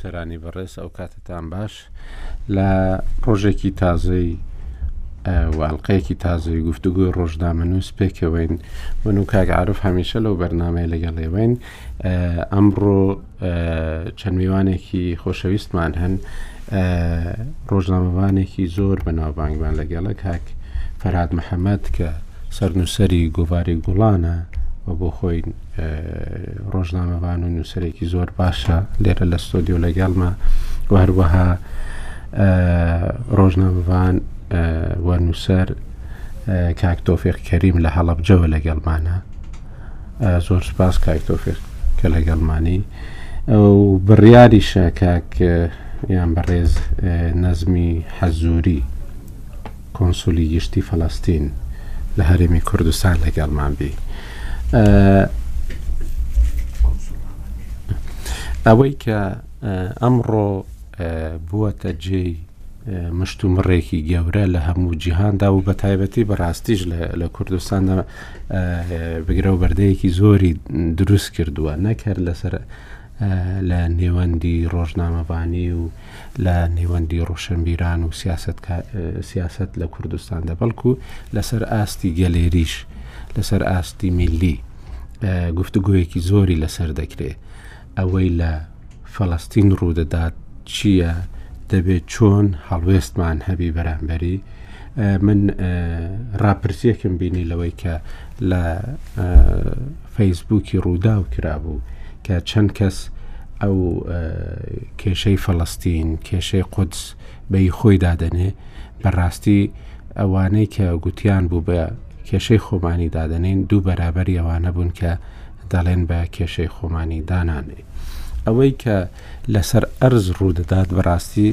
سەرانی بەڕێز ئەو کاتتان باش لە ڕۆژێکی تازەی واڵلقەیەکی تازەی گفتوگوی ڕۆژنامەنووس پێکەوەین من و کاگەعاعرف هەمیشە لەو بەرنمەیە لەگەڵێوەین ئەمڕۆ چەند میوانێکی خۆشەویستمان هەن ڕۆژنامەوانێکی زۆر بە ناوبانگمان لەگەڵە کاک فەراد محەممەد کە سەرنووسری گۆڤاری گوڵانە و بۆ خۆی ڕۆژنامەوان و نووسەرێکی زۆر باشە لێرە لە ستۆدیۆ لەگەڵمە و هەروەها ڕۆژنامەوان و نووسەر کاک تۆفێق کەریم لە هەڵبجەوە لەگەڵمانە زۆر سپاس کاک تۆفیق کە لەگەڵمانی ئەو بڕیاریشە کاک یان بەڕێز نەزمی حەزوری کۆنسولی گشتی فەلەستین لە هەرێمی کوردستان لەگەڵمان بی ئەوەی کە ئەمڕۆ بووەتە جێی مشتومڕێکی گەورە لە هەموو جیهاندا و بە تایبەتی بەڕاستیش لە کوردستاندا بگرە و بەردەیەکی زۆری دروست کردووە نەک هەر لەسەر لە نێوەندی ڕۆژنامەبانی و لە نێوەندی ڕۆشنبیران و سیاست لە کوردستاندا بەڵکو لەسەر ئاستی گەلێریش لەسەر ئاستی میلی گفتوگویەکی زۆری لەسەر دەکرێت ئەوەی لە فەلەستین ڕوودەدات چییە دەبێت چۆن هەڵوێستمان هەبی بەرامبەری من ڕاپرسیەکم بینی لەوەی کە لە فەیسبووکی ڕووداو کرابوو کە چەند کەس ئەو کێشەی فەڵستین کێشەی قودس بەی خۆی دادەنێ بەڕاستی ئەوانەی کە گوتیان بوو بە کێشەی خۆمانی دادەنین دوو بەرابەری ئەوانە بوون کە دەڵێن بە کێشەی خۆمانی دانانێین. ئەوەی کە لەسەر ئەرز ڕوو دەدات بەڕاستی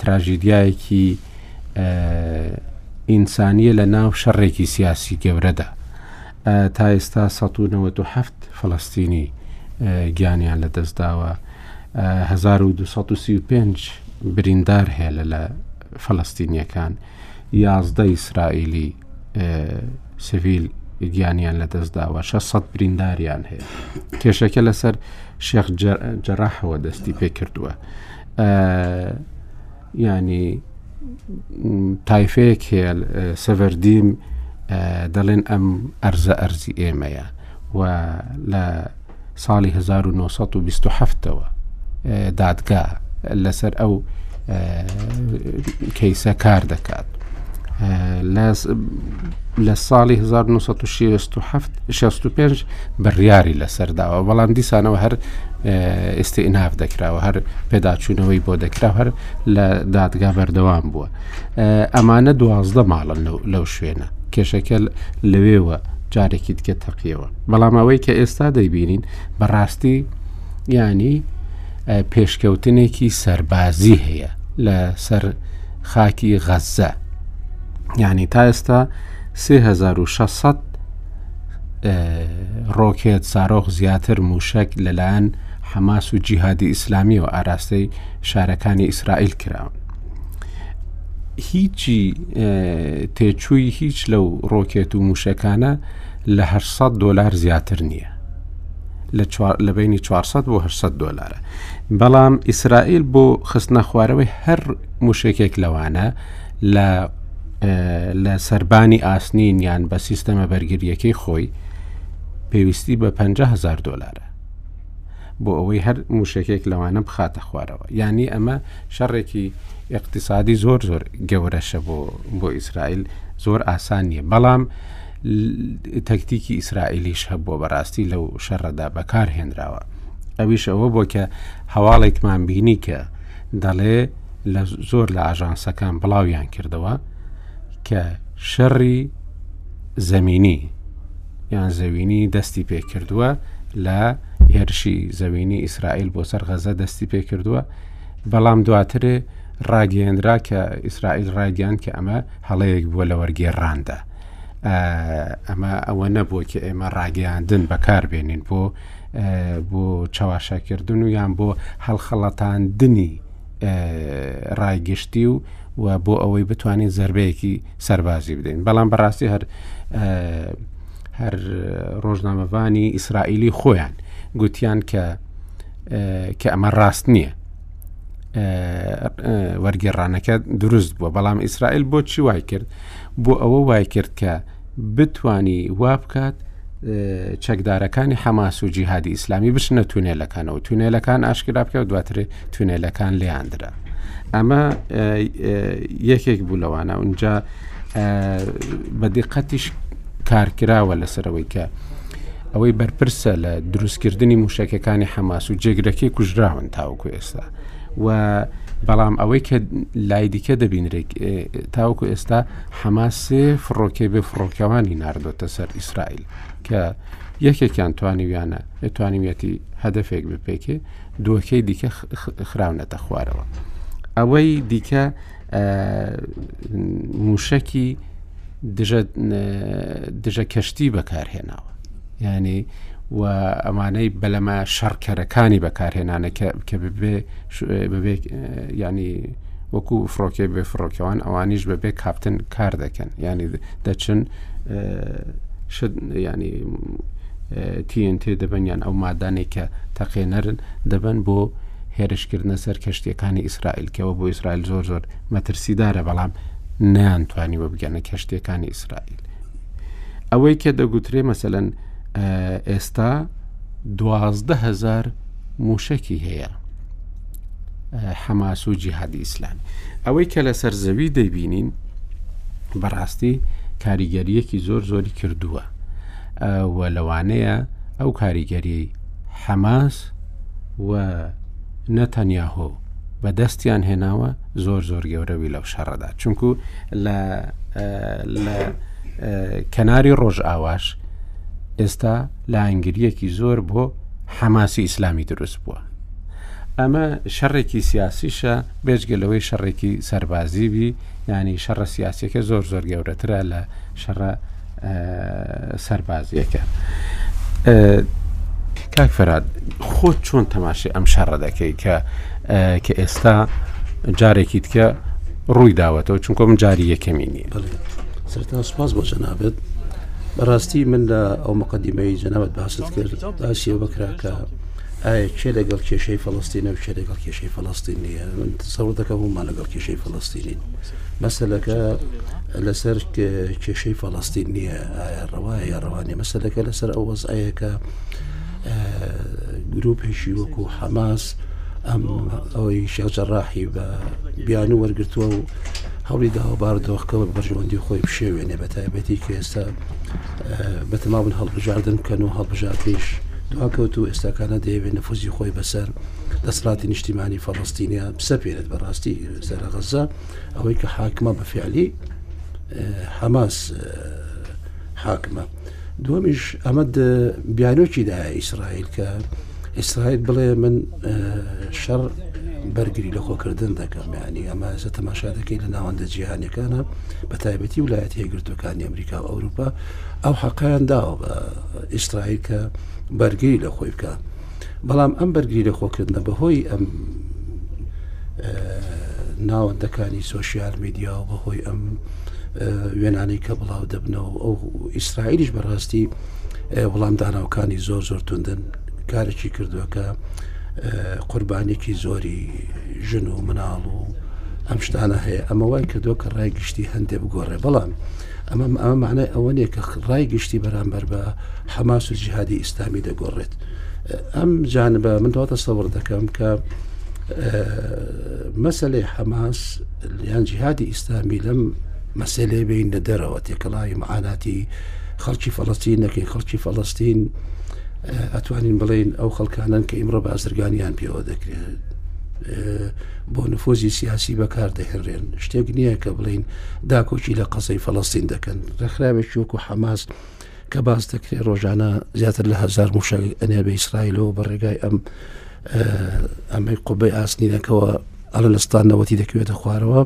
تراژیدیایەکی ئینسانیە لە ناو شەڕێکی سیاسی گەورەدا تا ئێستا 1970 فلستینی گیانیان لە دەستداوە 1235 بریندار هەیە لە فلستینیەکان یازدە ئیسرائیلی سڤیل گیانیان لەدەستداوە 600 برینداریان هەیە کێشەکە لەسەر شێخ جەراحەوە دەستی پێ کردووە ینی تایفەیەک هەیە سەڤەردیم دەڵێن ئەم ئەرزە ئەرزی ئێمەیە و لە ساڵی 1920 تەوە دادگا لەسەر ئەو کەیسە کار دەکات لە ساڵی 1965 بڕیاری لەسەرداوە بەڵام دیسانەوە هەر ئستئناف دەکراوە هەر پێداچوونەوەی بۆ دەکرا هەر لە دادگا بەردەوام بووە ئەمانە دوازدە ماڵن لەو شوێنە کێشەکە لەوێوە جارێکی دیکە تەقیەوە بەڵام ئەوەی کە ئێستا دەیبینین بەڕاستی ینی پێشکەوتنێکی سەربازی هەیە لەسەر خاکی غەززە ینی تا ئێستا 3600 ڕۆکێت سارۆخ زیاتر موشک لەلایەن حەماس و جیهادی ئیسلامی و ئاراستەی شارەکانی ئیسرائیل کراون هیچی تێچووی هیچ لەو ڕۆکێت و موشەکانە لە هەشت سەد دۆلار زیاتر نییە لە چوار لە بینی 400 بۆ 800 دۆلارە بەڵام ئیسرائیل بۆ خستنە خوارەوەی هەر موشێکێک لەوانە لە لە سربانی ئاسنین یان بە سیستەمە بەرگریەکەی خۆی پێویستی بە 500هزار دۆلارە بۆ ئەوەی هەر موشێکێک لەوانە بخاتە خوارەوە یعنی ئەمە شەڕێکی اقتصادی زۆر زۆر گەورەشە بۆ بۆ ئیسرائیل زۆر ئاسان نیە بەڵام تەکتیکی ئیسرائیلیش هەبووە بەڕاستی لەو شەڕەدا بەکار هێنراوە ئەویش ئەوە بۆ کە هەواڵێکمان بینی کە دەڵێ لە زۆر لە ئاژانسەکان بڵاویان کردەوە کە شەڕی زەمینی یان زەوینی دەستی پێ کردووە لە هێرشی زەوینی ئیسرائیل بۆ سەر غەزە دەستی پێ کردووە بەڵام دواترێ ڕاگەیەنرا کە ئیسرائیل ڕایگەیاند کە ئەمە هەڵەیەک بووە لە وەرگێڕاندا. ئەمە ئەوە نەبووە کە ئێمە ڕاگەیاندن بەکاربێنین بۆ بۆ چەواشەکردن و یان بۆ هەڵخەڵەتاندنی ڕایگشتی و و بۆ ئەوەی بتوانین زربەیەکی سەربازی بدەین بەڵام بەڕاستی هەر هەر ڕۆژنامەڤانی ئیسرائیلی خۆیان گوتیان کە کە ئەمە ڕاست نییە وەرگێڕانەکە دروست بووە بەڵام ئیسرائیل بۆ چی وای کرد بۆ ئەوە وای کرد کە بتانی وا بکات چەکدارەکانی حەماس و جیهادی ئیسلامی بچنە تونێلەکانەوە تونێلەکان ئاشکرا بکە و دواتر تونێلەکان لیاندرا ئەمە یەکێک بوو لەوانە اونجا بە دیقەتیش کارکراوە لەسەرەوەی کە ئەوەی بەرپرسە لە دروستکردنی موشەکەکانی حەماس و جێگرەکەی کوژراون تاوکو ئێستا و بەڵام ئەوەی کە لای دیکە دەبینرێک تاوکو ئێستا حەماسێ فڕۆکێ بێ فڕۆکەوانی نردۆتە سەر ئیسرائیل کە یەکێکیان توانیویانە توانیویەتی هەدفێک بپێکێ دووەکەی دیکە خراونەتە خوارەوە ئەوەی دیکە موشەکی دژە کەشتی بەکارهێناوە یعنی و ئەمانەی بەلەمە شەڕکەرەکانی بەکارهێنانە کە ببێ ببێ ینی وەکو فڕۆکێ بێ فڕۆکەوان ئەوانیش بەبێ کاپتن کار دەکەن ینی دەچن ینی TNT دەبنیان ئەو مادانێک کە تەقێنەرن دەبن بۆ هێرشکردنە سەر کەشتیەکانی ئیسرائیل کەوە بۆ ئیسرائیل زۆر زۆر مەترسیدارە بەڵام نیان توانیوە بگەنە کەشتیەکانی ئیسرائیل ئەوەی کە دەگوترێ مەسەەن ئێستا دوهزار موشەکی هەیە حەماس و جیهادی ئیسلام ئەوەی کە لە سەر زەوی دەبینین بەڕاستی کاریگەریەکی زۆر زۆری کردووە و لەوانەیە ئەو کاریگەری حەماس و نەتەنیاهۆ بە دەستیان هێناوە زۆر زۆر گەورەوی لەو شەڕەدا چونکو لە کەناری ڕۆژ ئاواش ئێستا لانگریەکی زۆر بۆ حەماسی ئیسلامی دروست بووە ئەمە شەڕێکی سیاسیشە بێژگە لەوەی شەڕێکی سەربازیبی یانی شەڕە سیاسەکە زۆر زۆر گەورەترە لە شەڕە سەربازیەکە کاک فەراد خۆت چۆن تەماشی ئەم شەڕە دەکەی کە کە ئێستا جارێکی دیکە ڕووی داوەتەوە چونکە من جاری یەکەمی نیە سەرتا سپاس بۆ جەنابێت بەڕاستی من لە ئەو مقدمەی جەنابەت باست کرد باسیەوە بکرا کە ئایا کێ لەگەڵ کێشەی فەڵەستینە و کێ لەگەڵ کێشەی فەڵەستین نیە من سەوڵ دەکەم هەمومان لەگەڵ کێشەی فەڵەستینین مەسلەکە لەسەر کێشەی فەڵەستین نییە ئایا ڕەوا یا ڕەوانێ مەسلەکە لەسەر ئەو وەزایەکە گرروپێکی وەکو حەماس ئەم ئەوەی شێجەڕاحی بە بیان و وەرگتووە و هەڵی داوە باردۆخکەوە بەرژەوەندی خۆی بشێوێنێ بە تایبەتی کە ئێستا بەتەماون هەڵبژاردن کەن و هەڵبژاردیش دواکەوتوو و ئێستاکانە دەیەوێت نفوزی خۆی بەسەر دەسڵاتی نیشتیمانی فەڕستینە بسەپێنێت بەڕاستی سەرە غەزە ئەوەی کە حاکمە بە فعلی حەماس حاکمە دومیش ئەمە بیانۆکی دایە ئیسرائیل کە ئیسرائیل بڵێ من شەڕ بەرگری لە خۆکردن دەکەم ینی ئەمە زە تەماشا دەکەی لە ناوەندە جیهانەکانە بە تایبەتی ولایەتی هەگرتوەکانی ئەمریکا و ئەوروپا ئەو حەقیان داوە بە ئیسرائیل کە بەرگری لە خۆی بکە بەڵام ئەم بەرگری لە خۆکردنە بەهۆی ئەم ناوەندەکانی سوۆسیال میدیا و بەهۆی ئەم وێنانی کە بڵاو دەبنەوە ئەو ئیسرائیلیش بەڕاستی وڵامدانەوەکانی زۆر زۆر توندن کارێکی کردووەکە قوربانێکی زۆری ژن و مناڵ و ئەم شتانە هەیە ئەمە وای کردو کە ڕای گشتی هەندێک بگۆڕێ بەڵام ئەمە ئەمە معنای ئەوە نیە کە ڕای گشتی بەرامبەر بە حەماس و جیهادی ئیسلامی دەگۆڕێت ئەم جانبە من دواتە سەوڕ دەکەم کە مەسلەی حەماس یان جیهادی ئیسلامی لەم مەسلێ بین لە دەرەوە تێکەڵاوی معاناتی خەڵکی فەڵستین نەکەین خەڵکی فەڵستین ئەتوانین بڵین ئەو خەڵکانن کە ئیمڕۆ بازرگانیان پێوە دەکرێت بۆ نفۆزی سیاسی بەکار دەهێنرێن شتێک نییە کە بڵین داکۆکی لە قەزای فەلەستین دەکەن ڕێکخراوێکی وەکو حەماس کە باز دەکرێت ڕۆژانە زیاتر لە هزار موشە ئەنێ بە ئیسرائیلەوە بە ڕێگای ئەم ئەمەی قوبەی ئاسنینەکەەوە ئەلستان نەوەتی دەکوێتە خوارەوە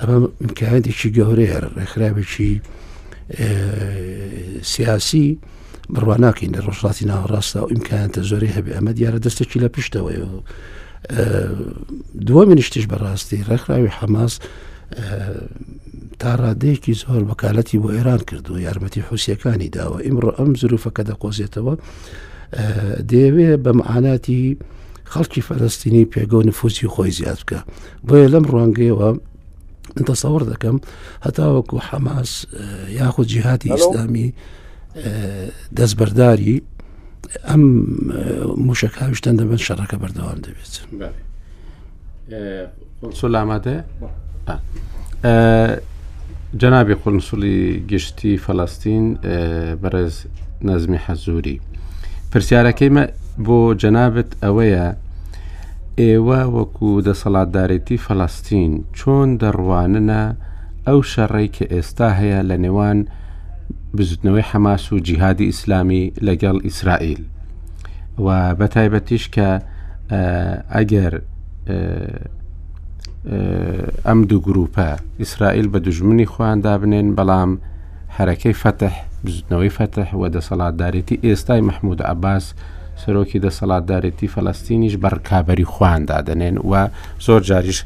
ئەمە مکایەتێکی گەورەیە ڕێکخراوێکی سیاسی بڕواناکەین لە ڕۆژڵاتی ناوەڕاستە و ئیمکانتە زۆری هەبێ ئەمە دیارە دەستێکی لە پشتەوەی دووە منیشتیش بەڕاستی ڕێکخراوی حەماس تا ڕادەیەکی زۆر وەکالەتی بۆ ئێران کردو یارمەتی حوسەکانی داوە ئیمڕۆ ئەم زروفەکە دەقۆزێتەوە دەیەوێ بەمعاناتی خەڵکی فەرستینی پێگە و نفوسی خۆی زیاد بکە بۆیە لەم ڕوانگەیەوە دەسەوەڕ دەکەم هەتاوەکو حەماس یاخود جیهاتی ئیسلامی دەستبەرداری ئەم موشەکاویشتن دەبن شەڕەکە بەردەوام دەبێت. قنسل ئامادەیە جەنابی قنسلی گشتی فەلەستین بەڕێز نەزمی حەزوری پرسیارەکەی مە بۆ جەنابەت ئەوەیە ئێوە وەکو دەسەڵاتدارێتی فەلەستین چۆن دەڕواننە ئەو شەڕێک کە ئێستا هەیە لە نێوان بزوتنەوەی حەماس و جیهادی ئیسلامی لەگەڵ ئیسرائیل و بە تایبەتیش کە ئەگەر ئەم دوو گروپە ئیسرائیل بە دژمنی خۆیان دابنێن بەڵام حرەکەی فەتح بزنەوەی فەتح و دەسەڵاتدارێتی ئێستای مححمود عباس سەرۆکی دەسەڵاتدارێتی فەلەستینیش بە ڕکابی خواندا دەنێن و زۆر جاریش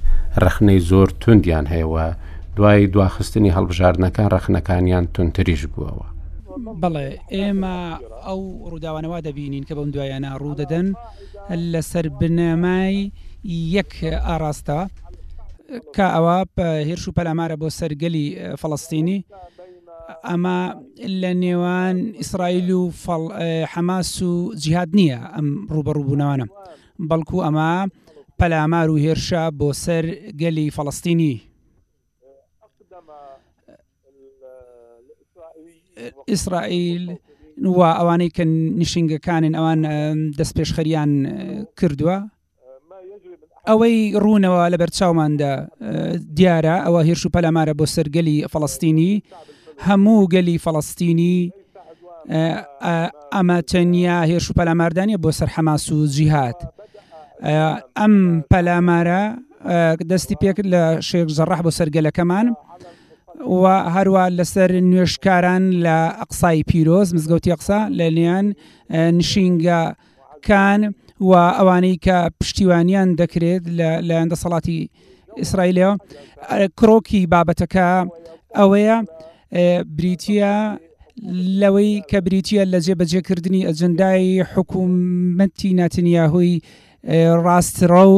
ڕخنەی زۆر توندیان هەیەوە دوای دواخستنی هەڵبژاردنەکان ڕخنەکانیان تونتریش بووەوە. بەڵێ ئێمە ئەو ڕووداوانە وا دەبینین کە بەم دواییانە ڕوو دەدەن لەسەر بنەمای یەک ئاڕاستە کە ئەوە هێرش و پەلامارە بۆ سەر گەلی فەڵەستینی ئەمە لە نێوان ئیسرائیل و حەماس و جیهاد نییە ئەم ڕوبەڕووبوونەوانە بەڵکو ئەمە پەلامار و هێرشە بۆ سەر گەلی فەڵەستینی ئیسرائیل و ئەوانەی کە نشنگەکانن ئەوان دەست پێشخەریان کردووە ئەوەی ڕوونەوە لە بەرچاوماندا دیارە ئەوە هێرش و پەلامارە بۆ سەرگەلی فەڵستینی هەموو گەلی فەڵستینی ئەمە تەنیا هێرش و پەلاماردانە بۆ سەر حەماس و جیهات ئەم پەلامارە دەستی پێکرد لە شێخ جەڕاح بۆ سەر گەلەکەمان و هەروە لەسەر نوێشکاران لە ئەقسای پیرۆز مزگەوتی ئەقسا لە نێیان نشینگە کان و ئەوانەی کە پشتیوانیان دەکرێت لە لایەن دەسەڵاتی ئیسرائیلەوە کرۆکی بابەتەکە ئەوەیە بریتە لەوەی کە بریتە لە جێبەجێکردنی ئەجندای حکوومەتی ناتنیاهۆی ڕاستڕەو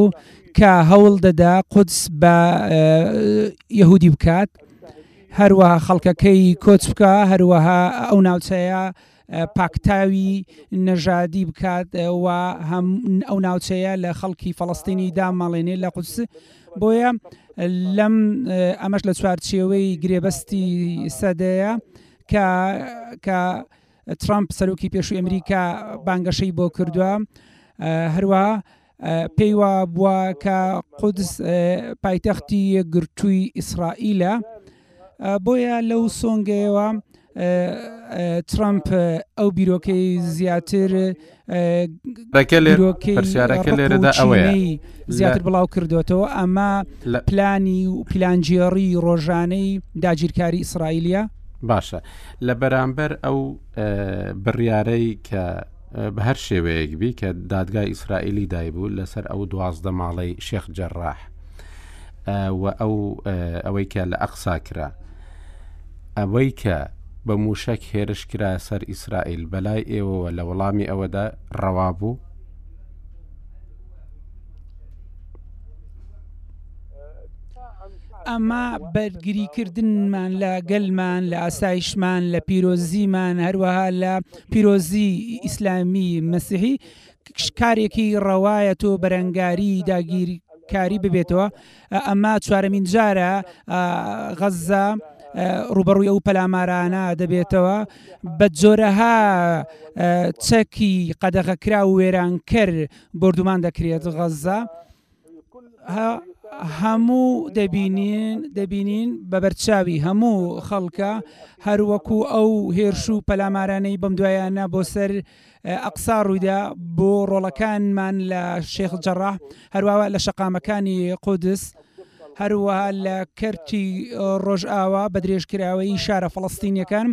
کە هەوڵ دەدا قودس بە یهودی بکات هەروەها خەڵکەکەی کۆچ بکە هەروەها ئەو ناوچەیە پاکتاوی نەژادی بکات و هەم ئەو ناوچەیە لە خەڵکی فەڵستینی داماڵێنێ لە قوس بۆیە لەم ئەمەش لە چوارچێوەی گرێبەستی سەدەیە کە کە ترەمپ سەرۆکی پێشووی ئەمریکا بانگەشەی بۆ کردووە هەروە پێی وا بووە کە قودس پایتەختی گرتووی ئیسرائیلە بۆیە لەو سۆنگەیەوە ترەمپ ئەو بیرۆکەی زیاتر پرسیارەکە لێرەدا ئەوەیە زیاتر بڵاو کردوێتەوە ئەمە لە پلانی و پیلانجیێڕی ڕۆژانەی داگیرکاری ئیسرائیلە باشە لە بەرامبەر ئەو بڕیارەی کە بە هەر شێوەیەک بی کە دادگای ئیسرائیلی دایبوو لەسەر ئەو دوازدە ماڵەی شێخ جەڕاح و ئەو ئەوەی کە لە ئەقسا کرا ئەوەی کە بە مووشەک هێرش کرا سەر ئیسرائیل بە لای ئێوەوە لە وەڵامی ئەوەدا ڕەوا بوو؟ ئەمە بەرگریکردنمان لە گەلمان لە ئاسایشمان لە پیرۆزیمان هەروەها لە پیرۆزی ئیسلامی مەسیحی کارێکی ڕەوایەت و بەرەنگاری داگیرکاری ببێتەوە ئەمە چوارەمین جارە غەززە ڕوبەڕووی ئەو پەلامارانە دەبێتەوە بە جۆرەها چەکی قەدەغەکرا و وێرانکەر بردومان دەکرێت غەززە هەموو دەبینین دەبینین بە بەرچاوی هەموو خەڵکە هەروەکو ئەو هێرش و پەلامارانەی بەم دوایانە بۆ سەر ئەقسا ڕوویدا بۆ ڕۆڵەکانمان لە شێخ الجراح هەرواوە لە شەقامەکانی قودس هەروەها لە کەرتی ڕۆژئاوا بە درێژکراوەی شارە فەڵەستینیەکان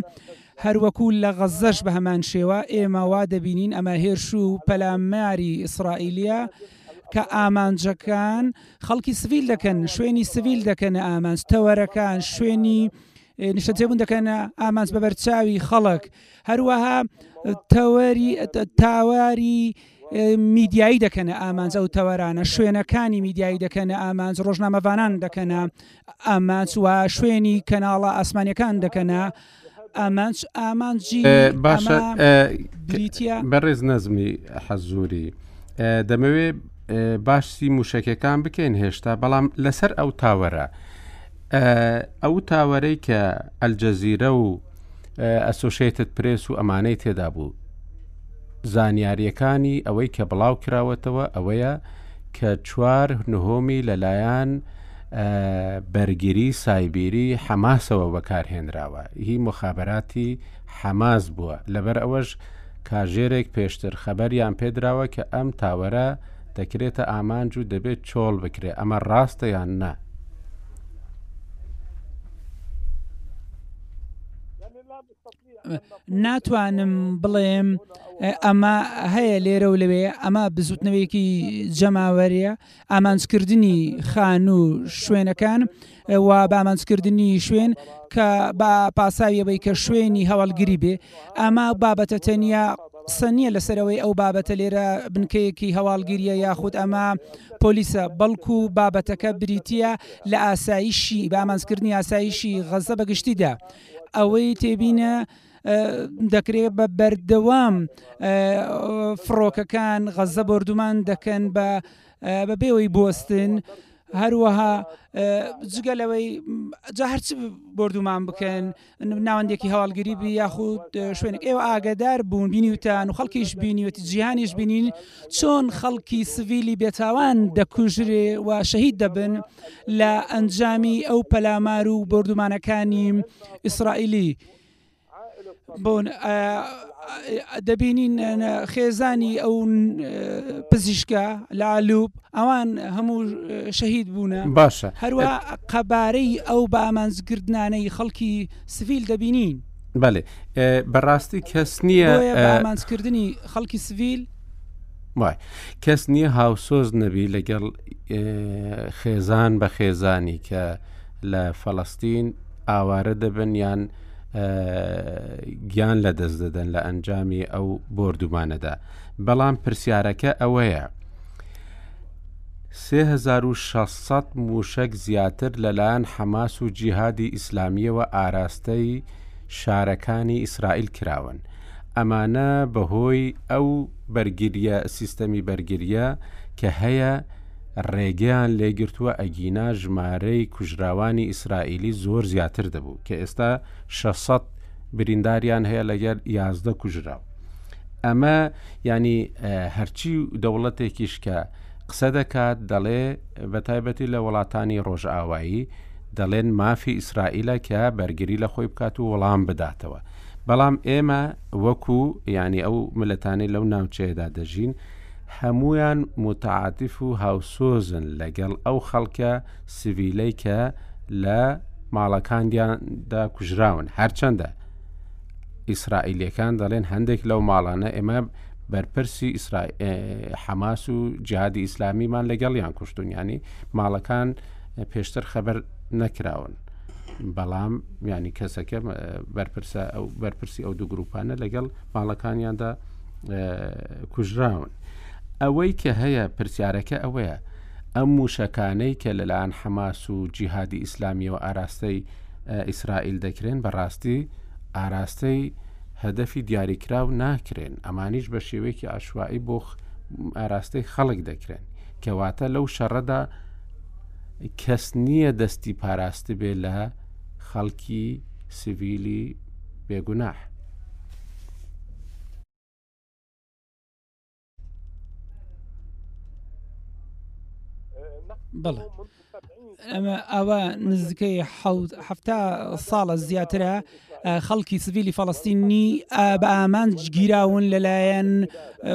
هەروەکو لە غەزەش بە هەمان شێوە ئێمە وا دەبینین ئەمە هێرش و پەلاماری ئیسرائیلە کە ئامانجەکان خەڵکی سڤیل دەکەن شوێنی سڤیل دەکەنە ئامانج تەوەرەکان شوێنی نیشتەجێبوون دەکەنە ئامانج بە بەرچاوی خەڵک هەروەها تەوەری تاواری میدیایی دەکەنە ئامانج ئەو تەوەرانە شوێنەکانی میدیایی دەکەنە ئامانج ڕۆژنامەڤانان دەکەنە ئامانج و شوێنی کەناڵە ئاسمانەکان دەکەنە ئامانج ئامانجی باشە بەڕێز نەزمی حەزوری دەمەوێ باشی موشەکەکان بکەین هێشتا بەڵام لەسەر ئەو تاوەرە ئەو تاوەرەی کە ئەلجەزیرە و ئەسۆشەیتد پرێس و ئەمانەی تێدا بوو زانیاریەکانی ئەوەی کە بڵاو کراوەتەوە ئەوەیە کە چوار نهۆمی لەلایەن بەرگری سایبیری حەماسەوە بەکارهێنراوە هی مخابراتی حەماس بووە لەبەر ئەوەش کاژێرێک پێشتر خەبەریان پێدراوە کە ئەم تاوەرە دەکرێتە ئامانج و دەبێت چۆڵ بکرێت ئەمە ڕاستە یان نا؟ ناتوانم بڵێم ئەمە هەیە لێرە و لەوێ ئەمە بزوتنەوەیەکی جەماوەریە ئامانجکردنی خان و شوێنەکان و بە ئامانجکردنی شوێن کە بە پاساوی ئەوەی کە شوێنی هەواڵگری بێ ئەمە بابەتە تەنیا قسە نییە لەسەرەوەی ئەو بابەتە لێرە بنکەیەکی هەواڵگیریە یاخود ئەمە پۆلیسە بەڵکو بابەتەکە بریتە لە ئاسایشی بامانسکردنی ئاسایشی غەزە بەگشتیدا ئەوەی تێبینە دەکرێت بە بەردەوام فڕۆکەکان غەزە بردومان دەکەن بە بەبێەوەی بستن هەروەها جگە لەوەی جا هەرچ بردومان بکەن ناوەندێکی هەواڵگری بی یاخود شوێنێک ئێوە ئاگدار بوون بینی وتان و خەڵکیش بینیوەتی جیهانیش بینین چۆن خەڵکی سڤیلی بێتاوان دەکوژرێ و شەهید دەبن لە ئەنجامی ئەو پەلامار و بردومانەکانی ئیسرائیلی. بۆن دەبینین خێزانی ئەو پزیشکە لالوب ئەوان هەموو شەهید بوونە باشە هەروە قەبارەی ئەو بامانزگردانەی خەڵکی سڤیل دەبینین بەێ بەڕاستی کەس نییە بامانزکردنی خەڵکی سڤیل وای کەس نییە هاوسۆز نەبی لەگەڵ خێزان بە خێزانی کە لە فەڵستین ئاوارە دەبن یان گیان لە دەست دەدەن لە ئەنجامی ئەو بۆردومانەدا بەڵام پرسیارەکە ئەوەیە 3600 موشک زیاتر لەلایەن حەماس و جیهادی ئیسلامیەوە ئاراستەی شارەکانی ئیسرائیل کراون ئەمانە بەهۆی ئەو بەرگریە سیستەمی بەرگریە کە هەیە ڕێگەیان لێگرتووە، ئەگینا ژمارەی کوژراوانی ئیسرائیلی زۆر زیاتر دەبوو، کە ئێستا شەش سەد برینداریان هەیە لەگەر یازدە کوژراو. ئەمە یانی هەرچی دەوڵەتێکیش کە قسە دەکات دەڵێ بە تایبەتی لە وڵاتانی ڕۆژئاوایی دەڵێن مافی ئیسرائیلە کە بەرگری لە خۆی بکات و وەڵام بداتەوە بەڵام ئێمە وەکو ینی ئەو ملەتانی لەو ناوچەیەدا دەژین هەموویان موتەعاتیف و هاوسۆزن لەگەڵ ئەو خەڵکە سڤیلەی کە لە ماڵەکاندیاندا کوژراون هەرچەندە ئیسرائیلەکان دەڵێن هەندێک لەو ماڵانە ئێمە بەرپرسی حەماس و جادی ئیسلامیمان لەگەڵیان کوشتون ینی ماڵەکان پێشتر خەبەر نەکراون بەڵام ینی کەسەکە بەرپرسە ئەو بەرپرسی ئەو دوو گروپانە لەگەڵ ماڵەکانیاندا کوژراون ئەوەی کە هەیە پرسیارەکە ئەوەیە ئەم موشەکانەی کە لەلایەن حەماس و جیهادی ئیسلامیەوە ئاراستەی ئیسرائیل دەکرێن بەڕاستی ئاراستەی هەدەفی دیاریکراو ناکرێن ئەمانیش بە شێوەیەکی ئاشوایی بۆ ئاراستەی خەڵک دەکرێن کەواتە لەو شەڕەدا کەس نییە دەستی پاراست بێ لە خەڵکی سڤیلی بێ گوناح. بەڵێ ئەمە ئاوا نزیکەی هەفتا ساڵە زیاترە خەڵکی سڤیلی فەڵستینی بە ئامانج گیراون لەلایەن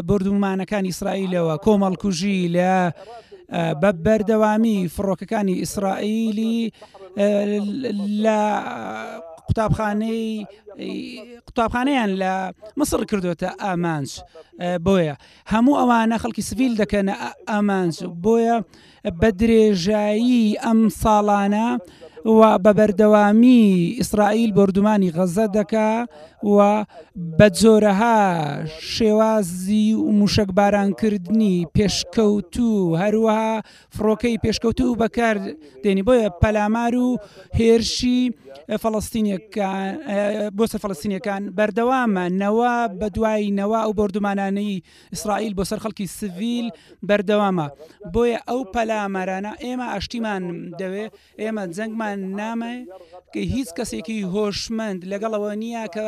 بردومانەکانی ئیسرائیلەوە کۆمەڵکوژی لە بە بەردەوامی فڕۆکەکانی ئیسرائیلی لە قوتابخانەی قوتابخانەیان لە مەسڕ کردوێتە ئامانج بۆیە هەموو ئەوانە خەڵکی سڤیل دەکەن ئامانج بۆیە بە درێژایی ئەم ساڵانە و بە بەردەوامی ئیسرائیل بردومانی غەزە دەکا و بە جۆرەها شێوازی و موشک بارانکردنی پێشکەوتوو هەروەها فڕۆکەی پێشکەوتوو بەکار دێنی بۆیە پەلامار و هێرشی فەڵستینیەکان بۆ سە فەڵستینیەکان بەردەوامە نەوە بە دوای نەوە ئەو بردومانانەی ئیسرائیل بۆ سەر خەڵکی سڤیل بەردەوامە بۆیە ئەو پەلامارانە ئێمە ئاشتیمان دەوێ ئێمە جەنگمان نامە کە هیچ کەسێکی هۆشمەند لەگەڵەوە نییە کە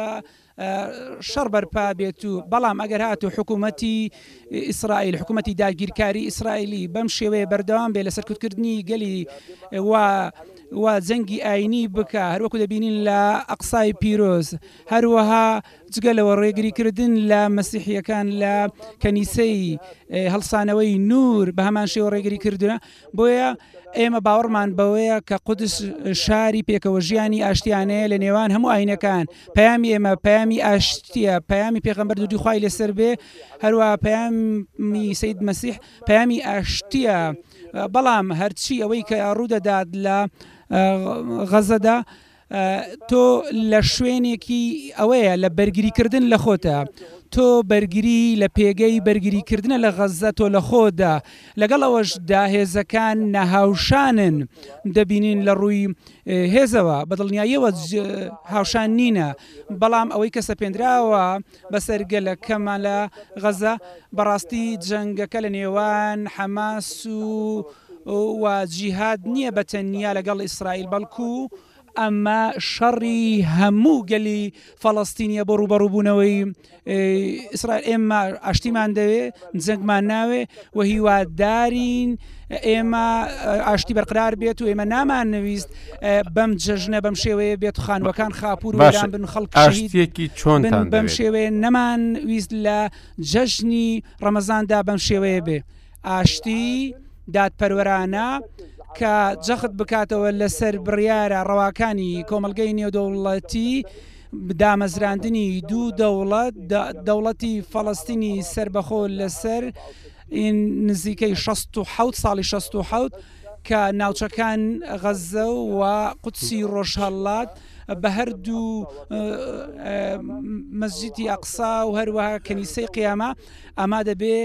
شەڕ بەرپا بێت و بەڵام ئەگەر هاتوو حکوومەتی ئیسرائیل حکوومەتی داگیرکاری ئیسرائیلی بەم شێوەیە بەردەوام بێ لە سەرکوتکردنی گەلی وا وا جەنگی ئاینی بکە هەروەکو دەبینین لە ئەقسای پیرۆز هەروەها جگە لەوە ڕێگریکردن لە مەسیحیەکان لە کەنیسەی هەڵسانەوەی نور بە هەمان شێوە ڕێگری کردوە بۆیە ئێمە باوەڕمان بەوەیە کە قودس شاری پێکەوەژیانی ئاشتیانەیە لە نێوان هەموو ئاینەکان پامی ئێمە پامی ئاشتیە پامی پێغەمبەر دوودی خی لەسەر بێ هەروە پامی سید مەسیح پامی ئاشتیە بەڵام هەرچی ئەوەی کە ڕوودەدات لە غەزەدا تۆ لە شوێنێکی ئەوەیە لە بەرگریکردن لە خۆتە تۆ بەرگری لە پێگەی بەرگریکردنە لە غەززە تۆ لە خۆدا لەگەڵ ئەوەش داهێزەکان نەهاوشانن دەبینین لە ڕووی هێزەوە بەدڵنیاییەوە هاوشان نینە بەڵام ئەوەی کە سەپێنراوە بەسەر گەلەکەمان لە غەزە، بەڕاستی جەنگەکە لە نێوان حەماس و و جیهاد نییە بە تەنیا لەگەڵ ئیسرائیل، بەڵکوو ئەمە شەڕی هەموو گەلی فەڵەستینییە بۆ ڕووبەڕووبوونەوەی ئیسرائیل، ئێمە ئاشتیمان دەوێ، جەنگمان ناوێ، و هیوادارین ئێمە ئاشتی بەرقرار بێت و ئێمە نامانویست بەم جەژنە بەم شێوەیە بێت خانوەکان خاپور باشن بن خەڵک شەهیدێکی چۆن بەم شێوەیە نەمان ویست لە جەژنی ڕەمەزاندا بەم شێوەیە بێ ئاشتی دادپەروەرانە کە جەخت بکاتەوە لەسەر بڕیارە ڕەواکانی کۆمەلگەی نێودەوڵەتی دامەزراندنی دوو دەوڵەت، دەوڵەتی فەڵەستینی سەربەخۆ لەسەر نزیکەی شەست و حەوت ساڵی شەست و حەوت کە ناوچەکان غەززە و قودسی ڕۆژهەڵات بە هەردوو مەسجیدی ئەقسا و هەروەها کەنیسەی قیامە ئەما دەبێ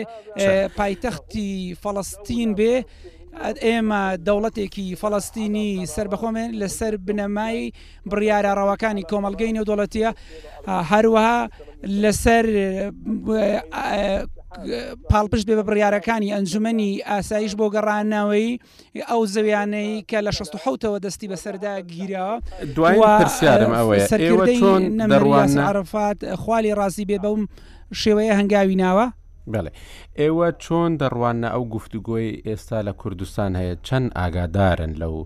پایتەختی فەڵەستین بێ ئێمە دەوڵەتێکی فەڵەستینی سەربەخۆمێن لەسەر بنەمای بڕیارە ڕەواکانی کۆمەڵگەی نێودەوڵەتییە هەروەها لەسەر پاڵپشت بێ بە بڕیارەکانی ئەنجومی ئاسایش بۆ گەڕانەوەی ئەو زەویانەی کە لە 16ەوە دەستی بەسەردا گیرا دوای پرسیارم ئەوەیە سەرکردەی نەمەڕوان عرفات خالی ڕاستی بێ بەم شێوەیە هەنگاوی ناوە بەڵێ ئێوە چۆن دەڕواننە ئەو گفتوگۆی ئێستا لە کوردستان هەیە چەند ئاگادارن لەو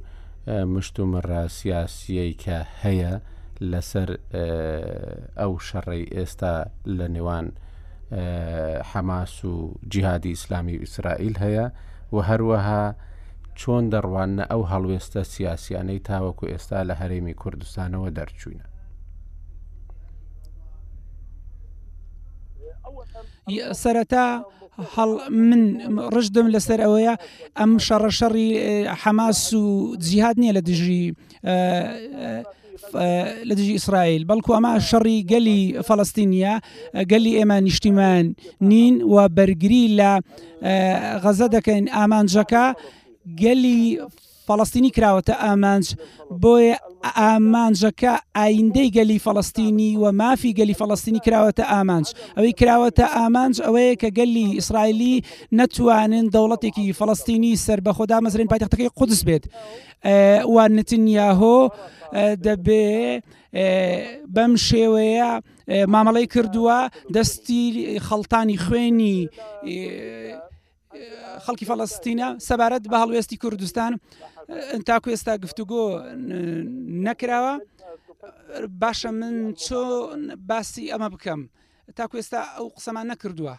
مشتومڕە سیاسیەی کە هەیە لەسەر ئەو شەڕی ئێستا لە نێوان حەماس و جیهادی ئیسلامی و ئیسرائیل هەیە و هەروەها چۆن دەڕواننە ئەو هەڵوێستە سیاسیانەی تاوەکو ئێستا لە هەرێمی کوردستانەوە دەرچوینە سەرەتا هەڵ من ڕژدم لەسەر ئەوەیە ئەم شەڕە شەڕی حەماس و جیهات نییە لە دژی لە دژی ئیسرائیل بەڵکو ئەمە شەڕی گەلی فەڵستینیە گەلی ئێمە نیشتیمان نین و بەرگری لە غەزە دەکەین ئامانجەکە گەلی فەڵەستینی کراوەتە ئامانج، بۆیە ئامانجەکە ئایندەی گەلی فەڵەستینی و مافی گەلی فەڵەستینی کراوەتە ئامانج، ئەوەی کراوەتە ئامانج ئەوەیە کە گەلی ئیسرائیلی نەتوانن دەوڵەتێکی فەڵەستینی سەربەخۆ دامەزرێنن پایتەختەکەی قودس بێت و نتنیاهۆ دەبێ بەم شێوەیە مامەڵەی کردووە دەستی خەڵتانی خوێنی خەڵکی فەڵەستینە سەبارەت بە هەڵوێستی کوردستان تاکو ئێستا گفتوگۆ نەکراوە باشە من چۆن باسی ئەمە بکەم تاکو ئێستا ئەو قسەمان نەکردووە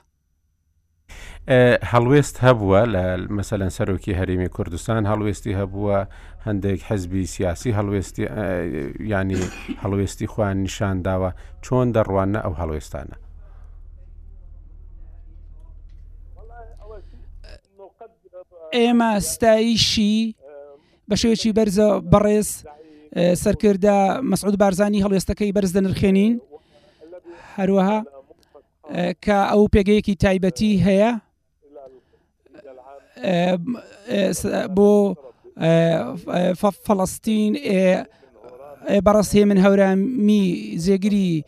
هەڵوێست هەبووە لە مەسەەن سەرۆکی هەرمی کوردستان هەڵوێستی هەبووە هەندێک حەزبی سیاسی هەڵوێستی ینی هەڵوێستی خوان نیشانداوە چۆن دەڕوانە ئەو هەڵوێستانە ئێمە ستایشی بە شێوەی بەرزە بەڕێز سەرکردە مەسعود بارزانانی هەڵێستەکەی بەرز دەنرخێنین هەروەها کە ئەو پێگەیەکی تایبەتی هەیە بۆ فەڵەستین بەڕاستی من هەورامی جێگری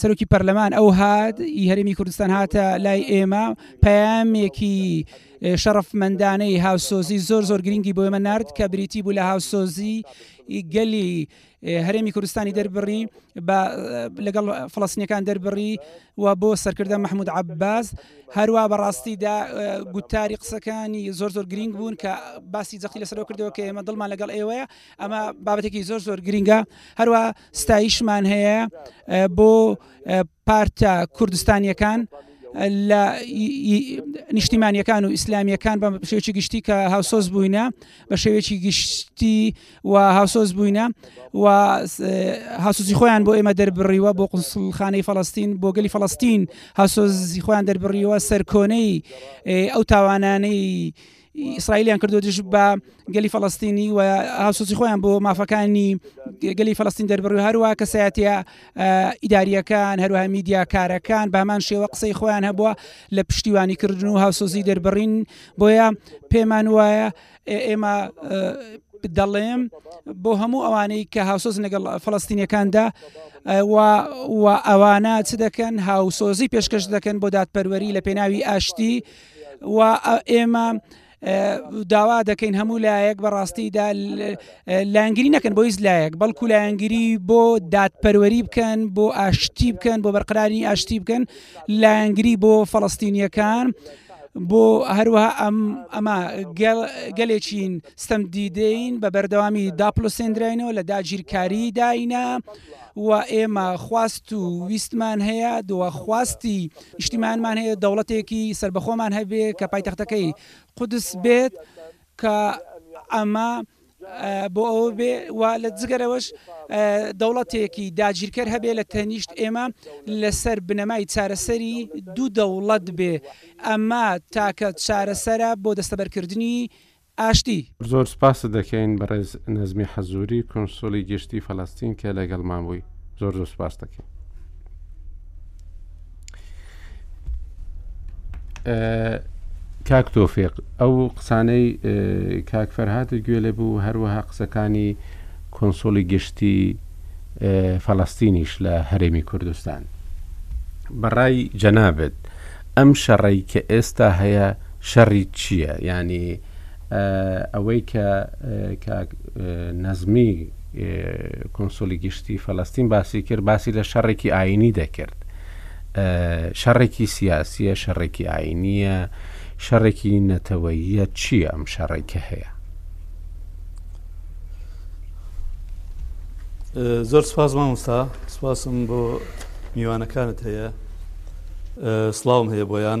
سەرۆکی پەرلەمان ئەو هاات ئی هەرمی کوردستان هاتە لای ئێمە پامێکی شەڕفمەندانەی هاوسۆزی زۆر زۆر گرنگی بۆ ئێمە نرد کە بریتی بوو لە هاوسۆزی گەلی هەرێمی کوردستانی دەربڕی لەگەڵ فلسنیەکان دەربڕی و بۆ سەرکردە مححمود عباس هەروا بەڕاستی دا گوتاری قسەکانی زۆر زۆر گرنگ بوون کە باسی جەختی لەسەرەوە کردەوە کە ئێمە دڵمان لەگەڵ ئێوەیە ئەمە بابەتێکی زۆر زۆر گرنگە هەروە ستایشمان هەیە بۆ پارتە کوردستانیەکان لە نیشتیمانیەکان و ئیسلامیەکان بە شێوکی گشتی کە هاوسۆز بووینە بە شێوێکی گشتی و هاوسۆز بووینە و هاسوزی خۆیان بۆ ئێمە دەربڕیوە بۆ قسڵخانەی فلستین بۆ گەلی فلستین هاسۆزی خۆیان دەربڕیوە سەرکۆنەی ئەو تاوانانەی ئیسرائیلیان کردو دژ بە گەلی فلستینی و هاوسۆزی خۆیان بۆ مافەکانی گەلی فلستین دەربڕی هەروە کەسایەتە ئیداریەکان هەروها میدیاکارەکان بامان شێوە قسەی خۆیان هەبووە لە پشتیوانی کردن و هاوسۆزی دەربڕین بۆیە پێمان وایە ئێمە دەڵێم بۆ هەموو ئەوانەی کە هاوسۆز لەگەڵ فلستینەکاندا و ئەوانە چ دەکەن هاوسۆزی پێشکەش دەکەن بۆ دادپەروەری لە پێناوی ئاشتی و ئێمە داوا دەکەین هەموو لایەک بەڕاستیدا لایەنگری نەکەن بۆ هیچ لایەک بەڵکو لایەنگری بۆ دادپەروەری بکەن بۆ ئاشتی بکەن بۆ بەرقراری ئاشتی بکەن لایەنگری بۆ فەڵستینیەکان. بۆ هەروەها ئەم ئەمە گەلێکین ستەم دیدەین بە بەردەوامی داپلۆ سێندراینەوە لە داگیرکاری داینا و ئێمە خواست و ویستمان هەیە دووە خواستی نیشتیمانمان هەیە دەوڵەتێکی سربەخۆمان هەبێ کە پایتەختەکەی قودس بێت کە ئەمە بۆ ئەوە بێ و لە جگەرەوەش دەوڵەتێکی داگیرکەر هەبێ لە تەنیشت ئێمە لەسەر بنەمای چارەسەری دوو دەوڵەت بێ ئەمە تاکە چارەسەرە بۆ دەستەبەرکردنی ئاشتی. زۆر سپاست دەکەین بەڕێز نەزمی حەزوری کونسولی گشتی فەلەستین کە لەگەڵمان بووی زۆر زۆر سپاست دەکەین. کاک تۆفێق ئەو قسانەی کاک فەرهاتە گوێ لە بوو هەروەها قسەکانی کۆنسۆلی گشتی فەڵستینیش لە هەرێمی کوردستان بەڕای جەنابێت ئەم شەڕی کە ئێستا هەیە شەڕی چییە؟ ینی ئەوەی کە کاک نەزمی کونسولی گشتی فەلەستین باسی کرد باسی لە شەڕێکی ئاینی دەکرد شەڕێکی سیاسیە شەڕێکی ئاینیە شەڕێکی نەتەوەیە چی ئەم شەڕێکە هەیە زۆر سپاس مامۆستا سپاسم بۆ میوانەکانت هەیە سلااوم هەیە بۆیان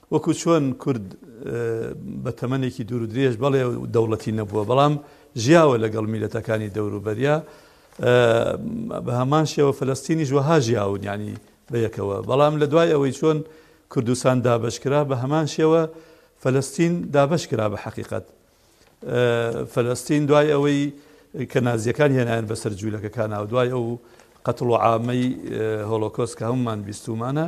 وەکو چۆن کورد بە تەمەنێکی دوور و درێژ بەڵێ دەوڵەتی نەبووە بەڵام ژیاوە لەگەڵ میلەتەکانی دەوروبەریا بە هەمان شێوە فلستینی ژوەها ژیاون ینی بەیەکەوە بەڵام لە دوای ئەوەی چۆن کوردستان دابشکرا بە هەمان شێوە فلستین دابش کرا بە حقیقت فەلەستین دوای ئەوەی کە نازیەکان هێنایان بەسەر جوولەکەکانەوە دوای ئەو قەتڵ و عامەی هۆلۆکۆس کە هەمومان بیستومانە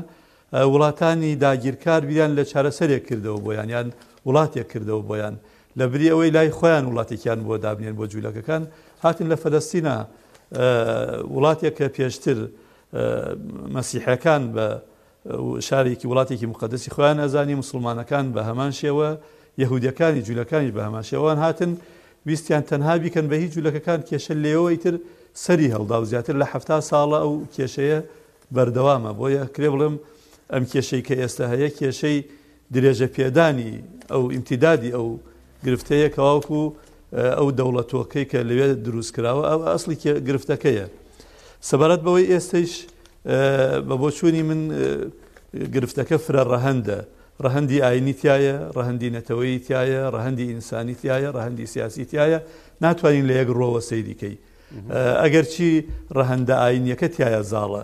وڵاتانی داگیرکار بیان لە چارەسەرێک کردەوە بۆیان یان وڵاتێک کردەوە بۆیان لە بری ئەوەی لای خۆیان وڵاتێکیان بۆ دابنێن بۆ جوولەکەکان هاتن لە فەلەستینە وڵاتێک کە پێشتر مەسیحەکان بە شارێکی وڵاتێکی موقەدەسی خۆیان ئەزانی، موسڵمانەکان بە هەمان شێوە، یەهودەکانی جولەکانیش بە هەمان شێوە، ئەوان هاتن ویستیان تەنها بیکەن بە هی جولەکەکان، کێشە لێیەوە ئیتر سەری هەڵدا و زیاتر لە حەفتا ساڵە ئەو کێشەیە بەردەوامە، بۆیە ئەکرێ بڵێم ئەم کێشەی کە ئێستا هەیە کێشەی درێژە پێدانی ئەو ئیمتیدادی ئەو گرفتەیە کەواوکو ئەو دەوڵەتۆکەی کە لەوێ دروست کراوە ئەو ئەسڵی گرفتەکەیە سەبارەت بەوەی ئێستش بە بۆچوونی من گرفتەکە فرە ڕەهندە ڕەهندی ئاینی تایە ڕەهندی نەتەوەی تایە ڕەهندی ئینسانی تایە ڕەهندی سیاسی تایە ناتوانین لە یەک ڕۆوە سەیریکەی ئەگەرچی ڕەهندە ئاینیەکە تایە زاڵە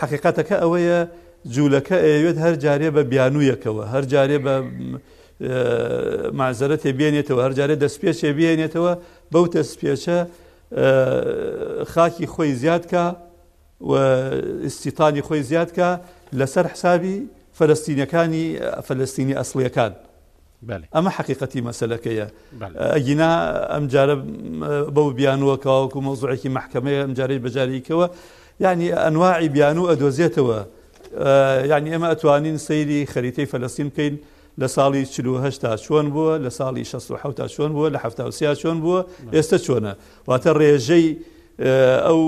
حەقیقەتەکە ئەوەیە جوولەکە ئەیەوێت هەر جارێ بە بیانوویەکەوە، هەر جارێ بە مەعزەرەتێ بێنێتەوە، هەر جارێ دەستپێچێ بێنێتەوە، بەو دەستپێچە خاکی خۆی زیاد کا و ئیستیتانی خۆی زیاد کا لەسەر حسابی فەلەستینەکانی فەلەستینی ئەسڵیەکان. ئەمە حەقیقەتی مەسەلەکەیە ئەگینا ئەمجارە بەو بیانووە کەواوەکو مۆزوعێکی محکمەیە ئەمجارەی بەجارێکەوە یعنی ئەنواعی بیانوو ئەدۆزێتەوە یعنی ئێمە ئەتوانین سەیری خەریتەی فەلستین بکەین لە ساڵی چهشتا چۆن بووە لە ساڵی 16 تا چۆن بووە لە هەفتاوسیا چۆن بووە ئێستا چۆنە واتە ڕێژەی ئەو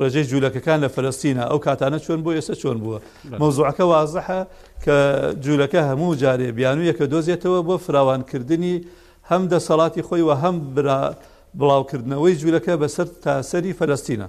ڕێژەی جوولەکەکان لە فەلەستینە ئەو کاتانە چۆن بۆ ئێستا چۆن بووە مەوزوعەکە وازەحە کە جوولەکە هەموو جارێ بیانویەکە دۆزێتەوە بۆ فراوانکردنی هەم دەسەڵاتی خۆی و هەم برا بڵاوکردنەوەی جوولەکە بەسەر تاسەری فەلەستینە.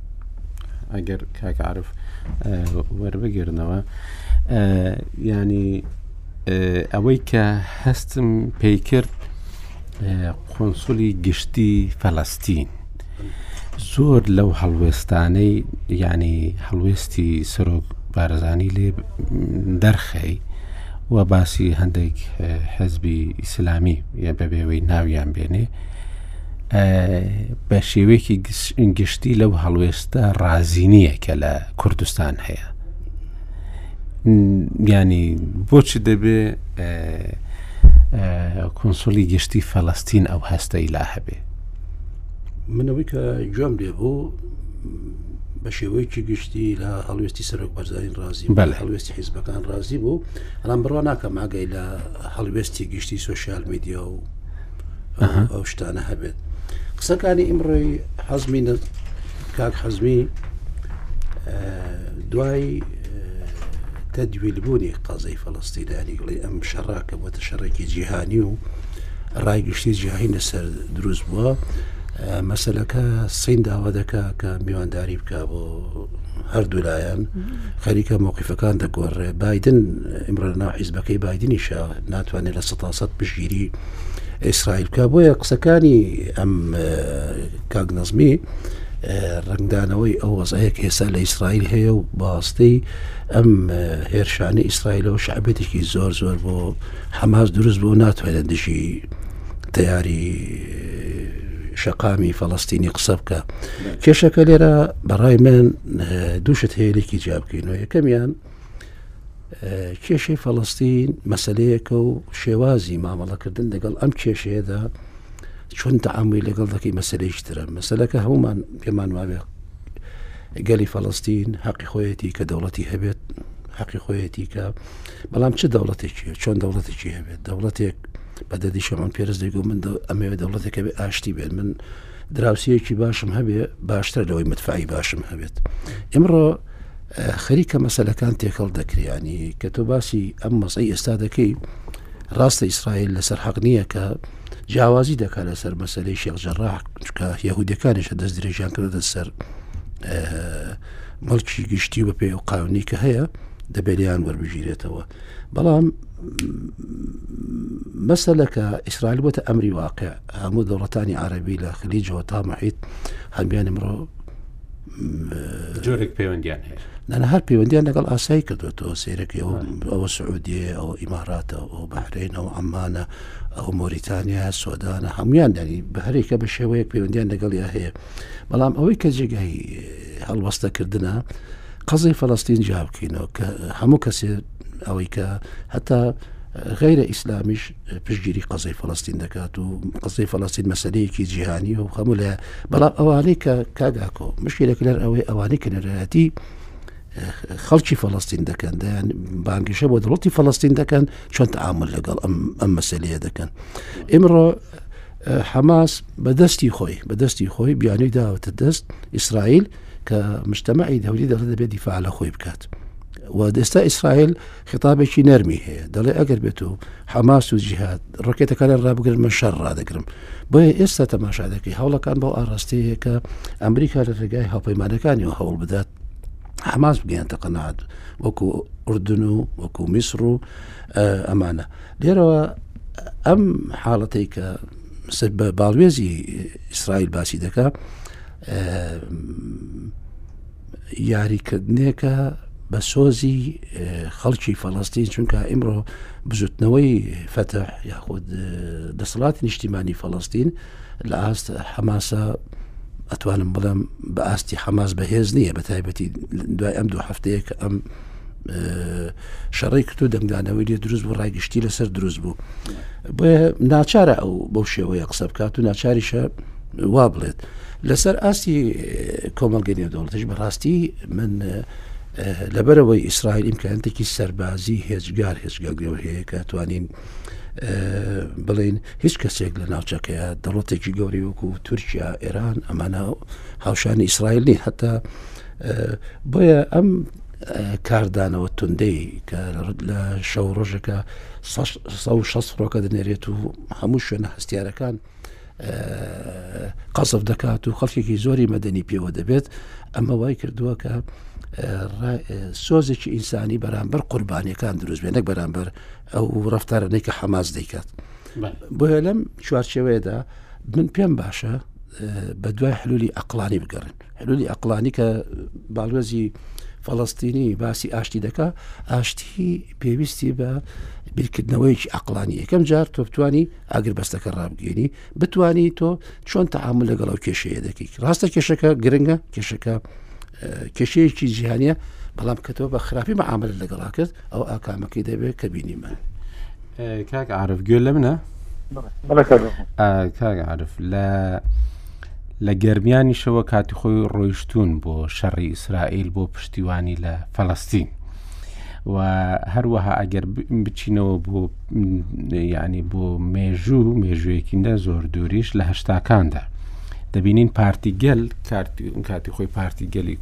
ئەگەر کاکعاعرف وەربگرنەوە ینی ئەوەی کە هەستم پێی کرد قۆنسولی گشتی فەلەستین زۆر لەو هەڵوێستانەی ینی هەڵوێستی سەرۆک بارزانی لێ دەرخەی و باسی هەندێک حزبی ئیسلامی یە بەبێەوەی ناویان بێنێ بە شێوەیەکی گشتی لەو هەڵوێستە ڕازی نییە کە لە کوردستان هەیە ینی بۆچ دەبێ کونسولی گشتی فەلستین ئەو هەستەی لا هەبێ منەوەی کە گوێم لێ بوو بە شێوەیەکی گشتی لە هەڵوێستی سەرۆک بەرزین ڕازی بەل هەڵوێستی حیزبەکان ڕازی بوو ئەڵام بڕوا ناکەم ئاگەی لە هەڵوێستی گشتی سوسیال میدیا و ئەو شتانە هەبێت قسەکانی ئیمڕۆی حەزمی کاک حەزمی دوای تەدویلبوونی قەزەی فەڵستینانی گڵی ئەم شەڕا کە بۆتە شەڕێکی جیهانی و ڕای گشتی جیهانی لەسەر دروست بووە مەسلەکە سین داوا دەکا کە میوانداری بکە بۆ هەردوو لایەن خەریکە مووقیفەکان دەگۆڕێ بادن ئیمرنا حیزبەکەی بادنیشە ناتوانێت لە سە پشگیری ئیسرائیل بکە بۆیە قسەکانی ئەم کاگنەزمی ڕنگدانەوەی ئەو وەزەیەک هێستا لە ئیسرائیل هەیە و باستەی ئەم هێرشانی ئیسرائیلەوە شعبێتێکی زۆر زۆر بۆ حەماس دروست بۆ ناتوانێت دژی تیاری شەقامی فەڵستینی قسە بکە کێشەکە لێرە بەڕای من دووشت هەیەێکی جیابکەینەوە یەکەمیان کێشەی فەڵستین مەسلەیەکە و شێوازی مامەڵەکردن لەگەڵ ئەم کێشەیەدا چۆن تەعامی لەگەڵ دەکەی مەسلەیش ترە مەسلەکە هەمومان پێمان وابێ گەلی فەڵستین حەقی خۆیەتی کە دەوڵەتی هەبێت حەقی خۆیەتی کە بەڵام چ دەوڵەتێکی چۆن دەوڵەتێکی هەبێت دەوڵەتێک بە دەدی شەمان پێرز دەگو من ئەمەوێت دەوڵەتێکەوێ ئاشتی بێت من دراوسێیەکی باشم هەبێ باشتر لەوەی مدفعی باشم هەبێت ئمڕۆ خەریکە مەسلەکان تێکەڵ دەکریانی کە تۆ باسی ئەم مەسەی ئێستا دەکەی ڕاستە ئیسرائیل لەسەر حەق نییە کە جیاوازی دەکات لەسەر مەسلەی شێخجەڕاح چکە یهودەکانیشە دەست درێژیان کردە سەر مەڵکی گشتی بە پێی و قاونی کە هەیە دەبێریان وەربگیرێتەوە بەڵام مەسەلە کە ئیسرائیل بۆتە ئەمری واقع هەموو دەوڵەتانی عربی لە خلی جۆتا محیت هەمیان ئەمڕۆ جۆرێک پەیوەندیان هەیە نەە هەر پەیوەندیان لەگەڵ ئاسایی کردوێتەوە سیرەکە ئەوە سعودیە ئەو ئیماراتە ئەو بەحرێنەوە ئەمانە ئەو مۆریتانیا سۆدانە هەمویان دەنی بە هەرێکە بە شێوەیەک پەیوەندیان لەگەڵ یا هەیە بەڵام ئەوەی کە جێگای هەڵوەستەکردە قەزیەی فەلەستین جیا بکەینەوە کە هەموو کەسێ ئەوەی کە هەتا غیرە ئیسلامیش پشگیری قەزەی فەڵستین دەکات و قەزەی فەڵستین مەسلەیەکی جیهانی و هەموو لە بەڵام ئەوانەی کە کاگاکۆ مشکلێکی لەر ئەوەی ئەوانەی کە نەرایەتی خەڵکی فەڵستین دەکەن دەیان بانگیشە بۆ دەڵەتی فەڵستین دەکەن چۆن تعامل لەگەڵ ئەم ئەم مەسلەیە دەکەن ئمڕۆ حەماس بە دەستی خۆی بە دەستی خۆی بیانوی داوەتە دەست ئیسرائیل کە مشتەمەعی دەوری دەڵێت دەبێت دیفاع لە خۆی بکات. و دەستا ئیسرائیل خطابێکی نەرمی هەیە دەڵێ ئەگەر بێت و حەماس و جیهات ڕکێتەکانە ڕابگرن من شەر ڕدەگرم بۆیە ئێستا تەماشا دەکەی هەوڵەکان بۆ ئاڕاستەیەکە ئەمریکا لە ڕێگای هاوپەیمانەکانی و هەوڵ بدات حەماس بگەیانتە قەنات وەکو ئوردن و وەکو میسر و ئەمانە لێرەوە ئەم حاڵەتەی کە سەر بە باڵوێزی ئیسرائیل باسی دەکە یاریکردنێکە بە سۆزی خەڵکی فەڵستین چونکە ئیمڕۆ بزوتنەوەی فەتە یاخود دەسەڵاتی نیشتیمانی فەڵستین لە ئاست حەماسە ئەتوانم بڵێم بە ئاستی حەماس بەهێز نییە بە تایبەتی دوای ئەم دوو هەفتەیە کە ئەم شەڕی کردو دەنگدانەوەی لێ دروست بوو ڕایگشتی لەسەر دروست بوو بۆیە ناچارە ئەو بەو شێوەیە قسە بکات و ناچاریشە وا بڵێت لەسەر ئاستی کۆمەڵگە نێودەوڵتش بەڕاستی من لەبەرەوەی ئیسرائیل ئیمکانتێکی سەربازی هێزگار هێزگەگرەوە هەیە کە توانین بڵین هیچ کەسێک لە ناوچەکەیە دەڵەتێکی گەوری وەکو تورکیا ئێران ئەمانە هاوشانی ئیسرائیلی هەتا بۆیە ئەم کاردانەوە توندەی کە لە شەو ڕۆژەکە 16 ڕۆکە دەنێرێت و هەموو شوێنە هەستیارەکان قەسف دەکات و خەڵکێکی زۆری مەدەنی پێوە دەبێت ئەمە وای کردووە کە سۆزێکی ئینسانی بەرامبەر قوربانیەکان دروست بێنە بەرامبەر ئەو ڕفتارەی کە حەماس دەیکات بۆیە لەم چوارچەوەیەدا من پێم باشە بە دوای حلولی ئەقلانی بگەڕن حلولی ئەقلانی کە باڵوێزی فەڵستینی باسی ئاشتی دەکا ئاشتی پێویستی بە بیرکردنەوەیکی ئەقلانی یەکەم جار تۆپتوانی ئاگربەستەکە ڕابگەێنی بتانی تۆ چۆن تەعامل لەگەڵ ئەو کێشەیە دەکەیت ڕاستە کێشەکە گرنگە کێشەکە کێشەیەکی جیهانە بەڵام کە تۆ بە خراپی مەعامل لەگەڵا کرد ئەو ئاکامەکەی دەبێت کە بینیمان کاک عرف گوێ لە منە کاک عرف لە لە گەرمیانیشەوە کاتی خۆی ڕۆیشتون بۆ شەڕی ئیسرائیل بۆ پشتیوانی لە فەلستین و هەروەها ئەگەر بچینەوە بۆ یعنی بۆ مێژوو مێژوویەکی نە زۆر دووریش لە هەشتاکاندا دەبینین پارتی گەل کاتی خۆی پارتی گەلی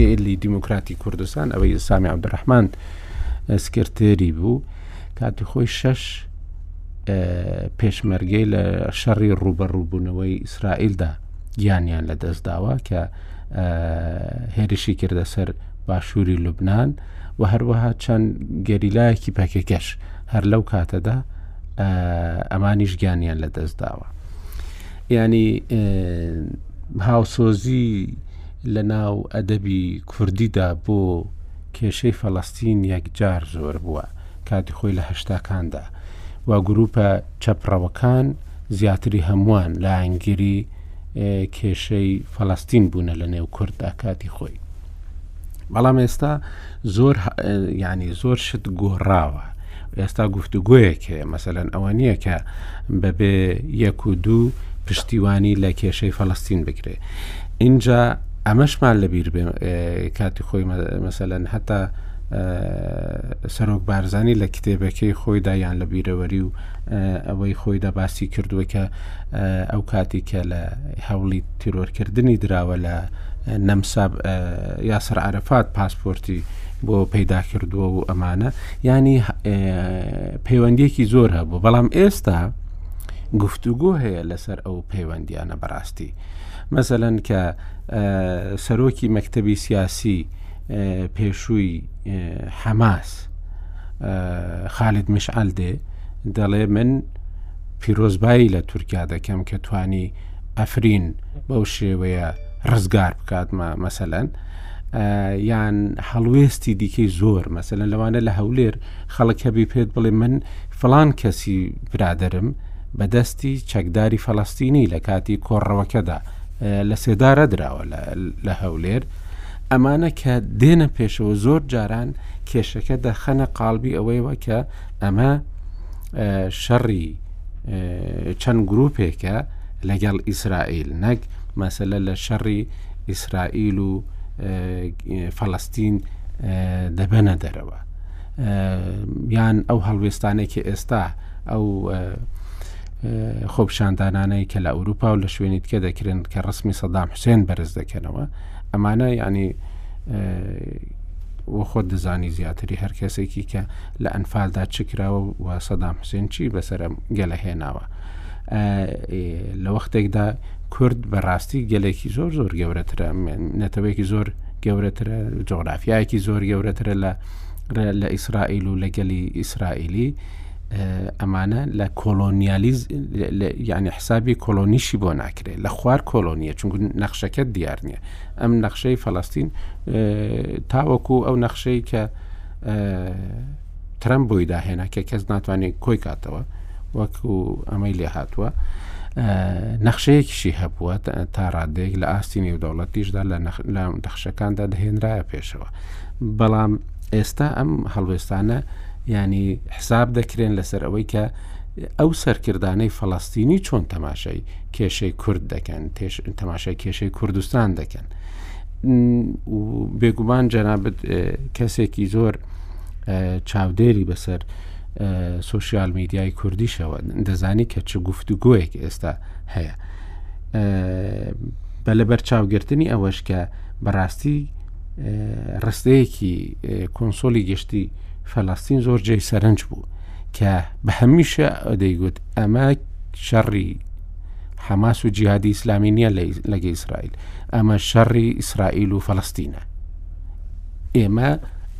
گەلی دیموکراتی کوردستان ئەوەی سامی عبدڕحمان سکرتێری بوو کاتی خۆی شش پێشمەرگەی لە شەڕی ڕوبەڕووبوونەوەی ئیسرائیلدا گیانیان لە دەستداوە کە هێرشی کردە سەر باشووری لوبنان و هەروەها چەند گەریلایەکی پەکەکەش هەر لەو کاتەدا ئەمانیش گیانیان لە دەستداوە ینی هاوسۆزی لە ناو ئەدەبی کوردیدا بۆ کێشەی فەڵستین یەکجار زۆر بووە کاتی خۆی لە هەشتاکاندا و گروپە چەپڕەوەکان زیاتری هەمووان لایەنگیری کێشەی فەڵستین بوونە لە نێو کورددا کاتی خۆی بەڵام ئێستا زۆر ینی زۆر شت گۆڕاوە ئێستا گفتوگویەک هەیە مەسەەن ئەوە نییە کە بەبێ یەک و دوو پشتیوانی لە کێشەی فەڵستین بکرێ اینجا ئەمەشمان لەبیر کاتی خۆی مەسەەن هەتا سەرۆک بارزانانی لە کتێبەکەی خۆیدا یان لە بیرەوەری و ئەوەی خۆیدا باسی کردووە کە ئەو کاتی کە لە هەوڵی تیرۆرکردنی دراوە لە نەمسا یاسر عرفات پاسپۆرتی بۆ پەیدا کردووە و ئەمانە ینی پەیوەندیەکی زۆر هەبوو بەڵام ئێستا گفتوگۆ هەیە لەسەر ئەو پەیوەندیانە بەڕاستی مەسەەن کە سەرۆکی مەکتتەبی سیاسی پێشووی حەماس خالد مشعل دێ دەڵێ من پیرۆزبایی لە تورکیا دەکەم کە توانی ئەفرین بەو شێوەیە ڕزگار بکاتمە مەسەلەن یان هەڵوێستی دیکەی زۆر مەسەلەن لەوانە لە هەولێر خەڵک هەبی پێت بڵێ من فلان کەسی برادرم بەدەستی چەکداری فەڵستینی لە کاتی کۆڕەوەکەدا لە سێدارە دراوە لە هەولێر ئەمانە کە دێنە پێشەوە زۆر جاران کێشەکە دەخەنە قالبی ئەوەیەوە کە ئەمە شەڕی چەند گروپێکە لەگەڵ ئیسرائیل نەک مەسلە لە شەڕی ئیسرائیل و فەڵستین دەبەنە دەرەوە یان ئەو هەڵوێستانێکی ئێستا ئەو خۆپشاندانانەی کە لە ئەوروپا و لە شوێنی تکە دەکرێن کە ڕسمی سەدام حوسێن بەرز دەکەنەوە ئەمانە ینی وە خۆت دەزانی زیاتری هەر کەسێکی کە لە ئەنفالدا چکراوە و سەدام حوسێن چی بەسرە گەلە هێناوە لە وەختێکدا کورد بەڕاستی گەلێکی زۆر زۆر گەورەترە نەتەوەیەکی زۆر گەورەترە جۆغرافیایەکی زۆر گەورەترە لە لە ئیسرائیل و لە گەلی ئیسرائیلی ئەمانە لە کۆلۆنیالیز یعنی حسابی کۆلۆنیشی بۆ ناکرێت لە خوار کۆلۆنیە چونکو نەخشەکەت دیار نییە ئەم نەخشەی فەلەستین تاوەکو ئەو نەخشەی کە ترەم بۆی داهێنا کە کەس ناتوانێت کۆی کاتەوە وەکو ئەمەی لێ هاتووە نەخشەیەکیشی هەبووە تا ڕادێک لە ئاستی نێودەوڵەتیشدا لە نەخشەکاندا دەهێنرایە پێشەوە بەڵام ئێستا ئەم هەڵوێستانە ینی حساب دەکرێن لەسەر ئەوەی کە ئەو سەرکردانەی فەڵاستینی چۆن تەماشای کێشەی کورد دەکەن تەماشای کێشەی کوردستان دەکەن بێگومان جەنابەت کەسێکی زۆر چاودێری بەسەر سوسیال میدیای کوردیشەوە دەزانی کە چ گفتوگوۆیەک ئێستا هەیە بە لە بەرچاوگرتنی ئەوەش کە بەڕاستی ڕستەیەکی کۆنسۆلی گشتی فەلستین زۆر جێی سەرنج بوو کە بە هەمیشە دەیگوت ئەمە شەڕی حەماس و جیهادی ئیسلامی نییە لەگە ئیسرائیل ئەمە شەڕی ئیسرائیل و فەڵستینە ئێمە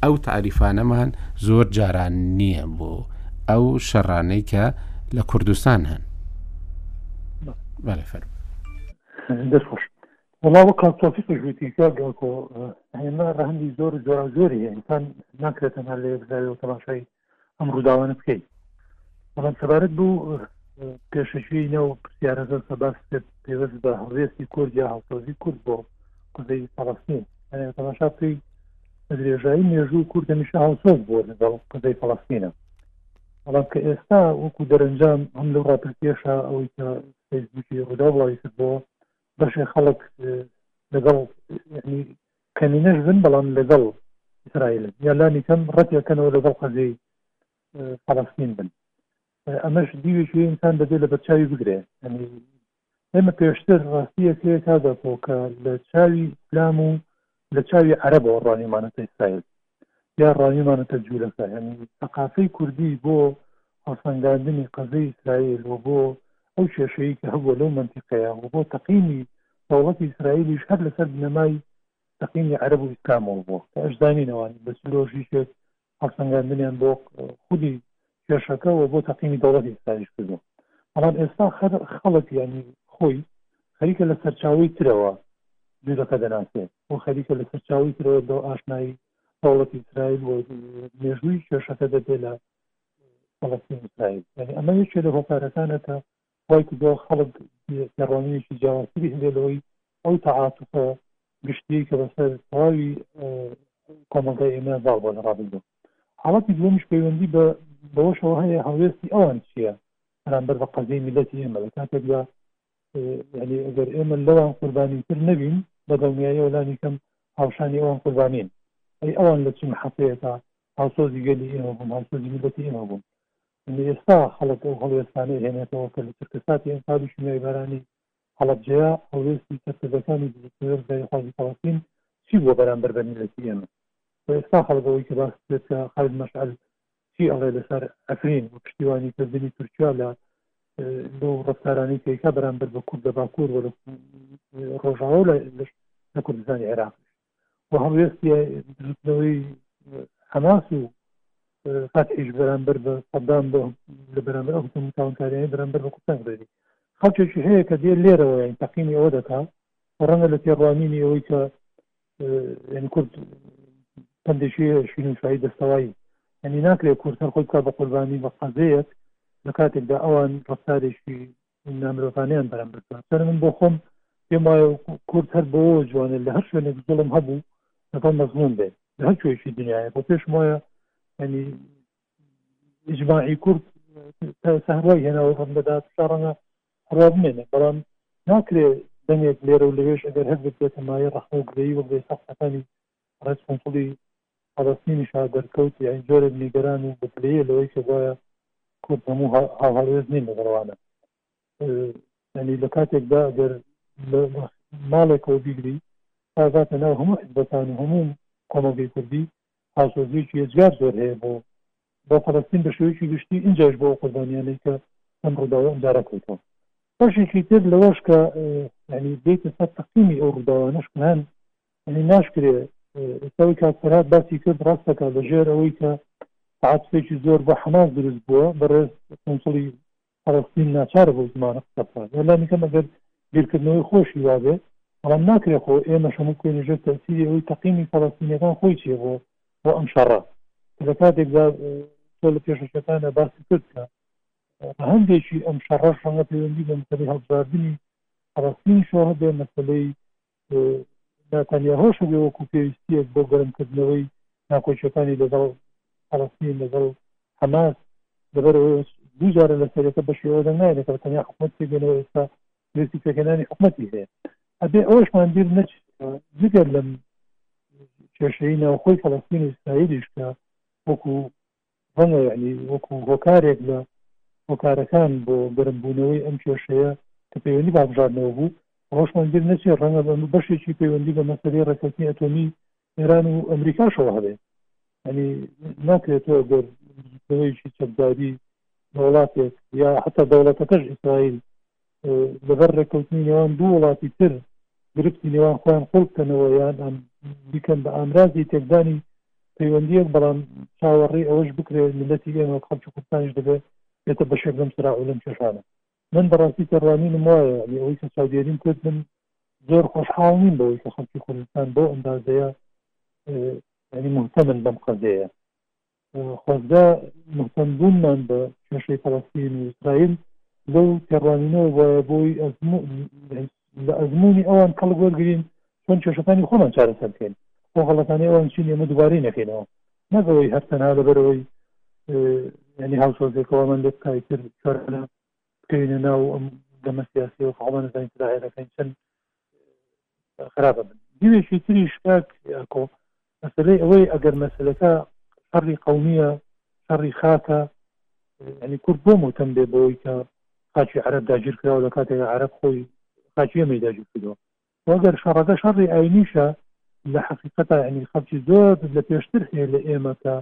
ئەو تعریفانەمان زۆر جاران نییە بۆ ئەو شەڕانەی کە لە کوردستان هەن بەڵێفەر دەخۆش وڵاوە کاتۆفی پژوتیکە گڵکۆ ئێمە ڕەهندی زۆر جۆرا زۆری ئینسان ناکرێتەنها لە یەکزاوی و تەماشای ئەم ڕووداوانە بکەین بەڵام سەبارەت بوو پێشەکوێی ناو پرسیارەکە کە باس کرد پێوەست بە هەڵوێستی کورد یا هەڵتۆزی کورد بۆ قزەی فەڵستین تەماشا بکەی بە درێژایی مێژوو کورد هەمیشە هاوسۆز بووە لەگەڵ قزەی فەڵستینە بەڵام کە ئێستا وەکو دەرەنجام هەم لەو ڕاپرکێشە ئەوەی کە فەیسبوکی ڕوودا بڵاوی کردەوە بەشێ خەڵک لەگەڵ کەمینەش بن بەڵام لەگەڵ ئیسرائیلن یا لانی کەم ڕەتیەکەنەوە لەگەڵ قەزیەی فەڵەستین بن ئەمەش دیوێکی ئینسان دەبێت لە بەرچاوی بگرێ ئەنی ئێمە پێشتر ڕاستیەکەیە کادا پۆکە لە چاوی ئیسلام و لە چاوی عەرەبەوە ڕوانیمانەتە ئیسرائیل یا ڕاویمانەتە جوولەکە یانی سەقافەی کوردی بۆ هەڵسەنگاندنی قەزەی ئیسرائیل و بۆ ئەو کێشەیە کە هەبووە لەو منتیقەیە و بۆ تەقینی دەوڵەتی ئیسرائیلیش هەر لەسەر بنەمای تەقینی عەرب و ئیسلامەوە بووە کە ئەشزانینەوانی بەچ لۆژیکێک هەڵسەنگاندنیان بۆ خودی کێشەکە و بۆ تەقینی دەوڵەتی ئیسلامیش کردووە بەڵام ئێستا خەر خەڵک یانی خۆی خەریکە لە سەرچاوەی ترەوە جوولەکە دەناسێت و خەریکە لە سەرچاوی ترەوە دەو ئاشنایی دەوڵەتی ئیسرائیل و مێژووی کێشەکە دەبێت لە فەڵەستین ئیسرائیل یعنی ئەمە یەکێ لە هۆکارەکانە کە وای کردووە خەڵک تێڕوانینێکی جیاوازتری هەبێت لەوەی ئەو تەعاتوفە گشتیەی کە بەسەر تەواوی کۆمەڵگای ئێمە زاڵ بووە لە ڕابردوو. حاڵەتی دووەمیش پەیوەندی بە بەوەشەوە هەیە هەڵوێستی ئەوان چییە بەرامبەر بە قەزیەی میللەتی ئێمە لە کاتێکدا یعنی ئەگەر ئێمە لەوان قوربانیتر نەبین بە دڵنیاییەوە لانی کەم هاوشانی ئەوان قوربانین ئەی ئەوان لە چ محەپەیەکە هاوسۆزی گەلی ئێمە بوون هاوسۆزی میللەتی ئێمە بوون یەعنی ئێستا خەڵک ئەو هەڵوێستانەی هێنێتەوە کە لە چرکەساتی ئەنفالی شیمیایی بارانی هەڵەبجەیە، هەڵوێستی سەرکردەکانی حیزب تێرۆر زایوخوازی فەڵەستین چی بووە بەرامبەر بە میللەتی ئێمە؟ و ئێستا خەڵک ئەوەی کە باس کرد کە خالید مەشعەل چی ئەڵێ لەسەر عەفرین و پشتیوانی کردنی تورکیا لە لەو ڕەفتارانەی کە ئەیکا بەرامبەر بە کورد لە باکوور و لە ڕۆژاوا و لە لە کوردستانی عێراقیش. و هەڵوێستی بزوتنەوەی حەماس و فەتحیش بەرامبەر بە سەدام بۆ لە بەرامبەر ئەو هەموو تاوانکاریانی بەرامبەر بە کوردستان دەری خەڵکێکی هەیە کە دێ لێرەوە یان تەقینی ئەوە دەکا و ڕەنگە لە تێڕوانینی ئەوەی کە یان کورد پندێکی شینوشایی دەستەوایی ینی ناکرێت کورد هەر خۆی بکە بە قوربانی بە قەزەیەک لە کاتێکدا ئەوان ڕفتارێکی نامرۆڤانەیان بەرامبەر کرد سەر من بۆ خۆم پێم وایە کورد هەر بۆ جوانێت لە هەر شوێنێک زوڵم هەبوو لەگەڵ مەزمون بێت لە هەر کوێشی دنیاە بۆ پێشم وایە ینی ئیجمماعی کورد سەهروای هێناوە ڕم دەدات شاڕەنە هەوا بمێنێ بەڵام ناکرێت دەنگێک لێرە و لەوێش ئەگەر هەر بێتە مای ڕخنە و گرەی وەگەی سەقەکانی بەڕێز قونسڵی فەڵەستینیش ها دەرکەوت یانی جۆرێک نیگەران و بە پلەیە لەوەی کە گوایە کورد هەموو هاوهەڵوێست نین لەگەڵ ئەوانە یانی لە کاتێکدا گەر ماڵێکەوە بیگری تا باتە ناو هەموو حزبەکان و هەموو کۆمەڵگەی کوردی هاوسۆزیەکی ئێجگار زۆر هەیە بۆ بۆ فەڵەستین بە شێوەیەکی گشتی ئینجاش بۆ قوربانیانەی کە ئەم ڕووداوە ئەمجارە کەوتەوە بەشێکی تر لەوەش کە ینی بێتە سەر تەقیمی ئەو ڕووداوانەش کە هەن یعنی ناشکرێ ئێستاوی کاک فەرهاد باسی کرد ڕاستەکە لەژێر ئەوەی کە تعاتفێکی زۆر بۆ حەماس دروست بووە بەڕێز کونسڵی فەڵەستین ناچارە بۆ زمانە قسە بکات لانی کەم ئەگەر بیرکردنەوەی خۆشی وابێ بەڵام ناکرێ خۆ ئێمە شەمە بکەین ژێر تەسیری ئەوەی تەقیمی فەڵەستینەکان خۆی چیە بۆ بۆ ئەم شەڕە لە کاتێکدا تۆ لە پێشەکانە باسی کرد کە هەندێکی ئەم شەڕەش ڕەنگە پەیوەندی بە مەسەی هەڵبژاردننی فەڵەستینی شۆ هەبێ مەسلەی ناتانیا هۆش هەبێ وەکو پێویستیەک بۆ گەرمکردنەوەی ناکۆکیەکانی لەگەڵ فەڵەستین لەگەڵ حەماس لەبەرەوەی دوجارە لە سەرەکە بەشی ئەوە دەنگایەکە بە تەنیا حکومت پێگەنەوە ئێستا وێستی پێکەنانی حکومەتی هەیە ئەبێ ئەوشمان بیر نەچ جگەر لەم کێشەی ناوخۆی فەڵەستین و ئیسرائیلیش کە وەکو بەڵێ یعنی وەکو هۆکارێک لە هۆکارەکان بۆ گەرمبوونەوەی ئەم کێشەیە کە پەیوەندی بابژاردنەوە بوو ڕۆشمان بیر نەچێ ڕەنگە بە بەشێکی پەیوەندی بە مەسەری ڕێککەوتنی ئەتۆمی ئێران و ئەمریکاشەوە هەبێت ئەنی ناکرێت تۆ گەر بزوتنەوەیکی چەکداری وڵاتێک یا حتا دەوڵەتەکەش ئیسرائیل لەبەر ڕێککەوتنی نێوان دوو وڵاتی تر گرفتی نێوان خۆیان قوڵ بکەنەوە یان ئەم بیکەن بە ئامرازی تێکدانی پەیوەندیەک بەڵام چاوەڕی ئەوەش بکرێت ملەتی ئێمە خەڵکی کوردستانیش دەبێت بێتە بەشێک لەم سرا و لەم کێشانە من بەڕاستی تێڕوانینم وایە ئەوەی کە چاودێریم کرد من زۆر خۆشحاڵ نیم بەوەی کە خەڵکی کوردستان بۆ ئەندازەیە ینی مهتەمن بەم قەزەیە خۆزگا موهتەم بوونمان بە کێشەی فەڵەستین و ئیسرائیل لەو تێڕوانینەوە بوایە بۆی لە ئەزموونی ئەوان کەڵک وەرگرین چۆن کێشەکانی خۆمان چارەسەر بکەین بۆ غەڵەتانی ئەوان چین ئێمە دوبارەی نەکەینەوە نەگەوەی هەر تەنها لەبەرەوەی ینی هاوسۆزێکەوەمان لێ بکایتر چارە بکەوینە ناو ئەم دەمە سیاسی و خۆمانەزانین تراهێنەکەین چەند خراپە بن دیوێکی تری شکاک یاکۆ مەسلەی ئەوەی ئەگەر مەسلەکە شەڕی قومیە شەڕی خاکە ینی کورد بۆ مۆتەم بێ بەوەی کە خاچی عرب داگیر کراوە لە کاتێکە عرب خۆی خاچیە مەداگیر کردەوە وەگەر شەڕەکە شەڕی ئاینیشە لە حقیقەتا ینی خەڵکی زۆر لە پێشتر هەیە لە ئێمە کە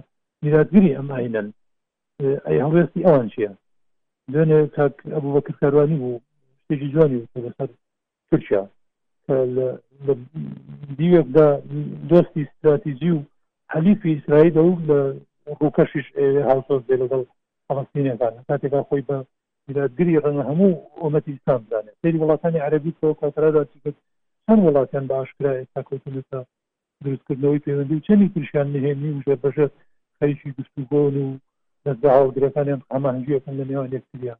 میراتگری ئەم ئاینەن ئەی هەڵوێستی ئەوان چیە دوێنێ کاک ئەبوو بەکرکاروانی بوو شتێکی جوانی بەسەر تورکیا کە لە دیوێکدا دۆستی استراتیجی و حەلیفی ئیسرائیل و لە ڕووکەشیش ئێوێ هاوسۆز بێ لەگەڵ فەڵستینەکان کاتێکا خۆی بە میلادگری ڕەنگە هەموو ئۆمەتی ئیسلام بزانێت سری وڵاتانی عەربی تۆ کاترادا چکرد چەند وڵاتیان بە ئاشکرا ئێستا کەوتونەتە دروستکردنەوەی پەیوەندی و چەندی ترشیان نهێنی و ژێر بەژێر خەریکی گفتوگۆن و دەستدا هەوڵگرەکانیان هەماهنگیەکەن لە نێوان یەکتریان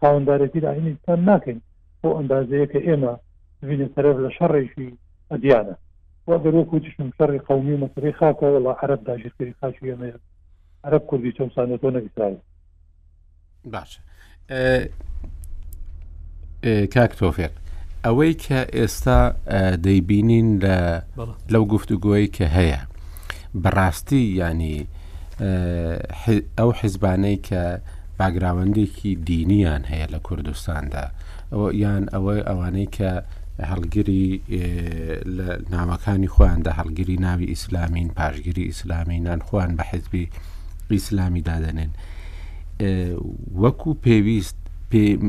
خاوەندارێتی لە ئاینی ئیسلام ناکەین بۆ ئەندازەیە کە ئێمە ببینە تەرەف لە شەڕێکی ئەدیانە و گەر وەک وتیشم شەڕی قومی و مەسەلەی خاکە وڵا عەرەب داگیرکەری خاکی ئێمەیە عەرەب کوردی چەسانەتۆ نە ئیسرائیل باشە کاک تۆفێت ئەوەی کە ئێستا دەیبینین لە لەو گفتوگۆی کە هەیە بەڕاستی یانی ئەو حیزبانەی کە باگراوەندێکی دینیان هەیە لە کوردستاندا یان ئەوە ئەوانەی کە هەڵگری لە ناوەکانی خۆیاندا هەڵگری ناوی ئیسلامین پاشگیری ئیسلامی نان خۆیان بە حیزبی ئیسلامی دادەنێن وەکو پێویست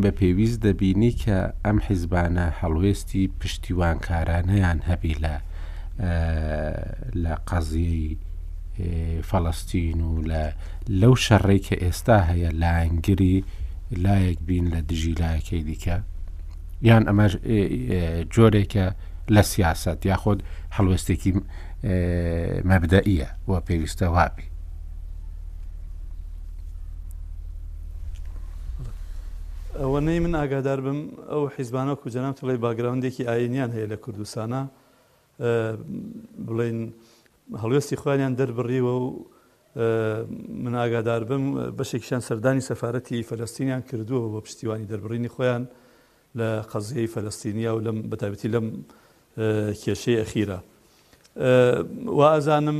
بە پێویست دەبینی کە ئەم حیزبانە هەڵوێستی پشتیوانکارانەیان هەبی لە لە قەزیەی فەڵەستین و لە لەو شەڕەی کە ئێستا هەیە لایەنگری لایەک بین لە دژی لایەکەی دیکە یان ئەمە جۆرێکە لە سیاست یاخود هەڵوێستێکی مەبدەئیە و پێویستە وابی ئەوەنەی من ئاگادار بم ئەو حیزبانە کوجەنام تڵی باگراوندێکی ئاینیان هەیە لە کوردستانە بڵێن هەڵوێستی خۆیانیان دەربڕیوە و من ئاگادار بم بەشێکیان سەردانی سەفاەتی فەلستینیان کردووە بە پشتیوانی دەربڕینی خۆیان لە قەزیەی فەلستینیا و لەم بەتابەتی لەم کێشەی ئەخیرە وازانم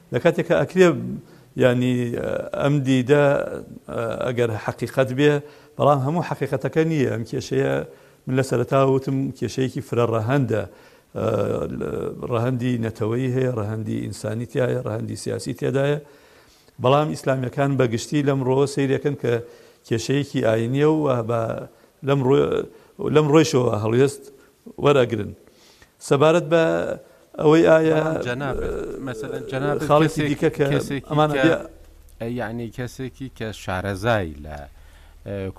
لە کاتێک کە ئەکرێ یانی ئەم دیدە ئەگەر حەقیقەت بێ بەڵام هەموو حەقیقەتەکە نییە ئەم کێشەیە من لە سەرتا وتم کێشەیەکی فرە ڕەهەندە ڕەهەندی نەتەوەی هەیە ڕەهەندی ئینسانی تایە ڕەهەندی سیاسی تێدایە بەڵام ئیسلامیەکان بەگشتی لەم ڕۆ سیرەکەن کە کێشەیەکی ئاینیە و بە لەم ڕۆی لەم ڕۆیشەوە هەڵوێست وەرئەگرن سەبارەت بە ئەوەی ئایا بەڵام جەنابت مەسەلەن جەنابت خاڵێکی کەسێک دیکە کە کەسێکی ئەمان کە ئەبێ یعنی کەسێکی کە شارەزای لە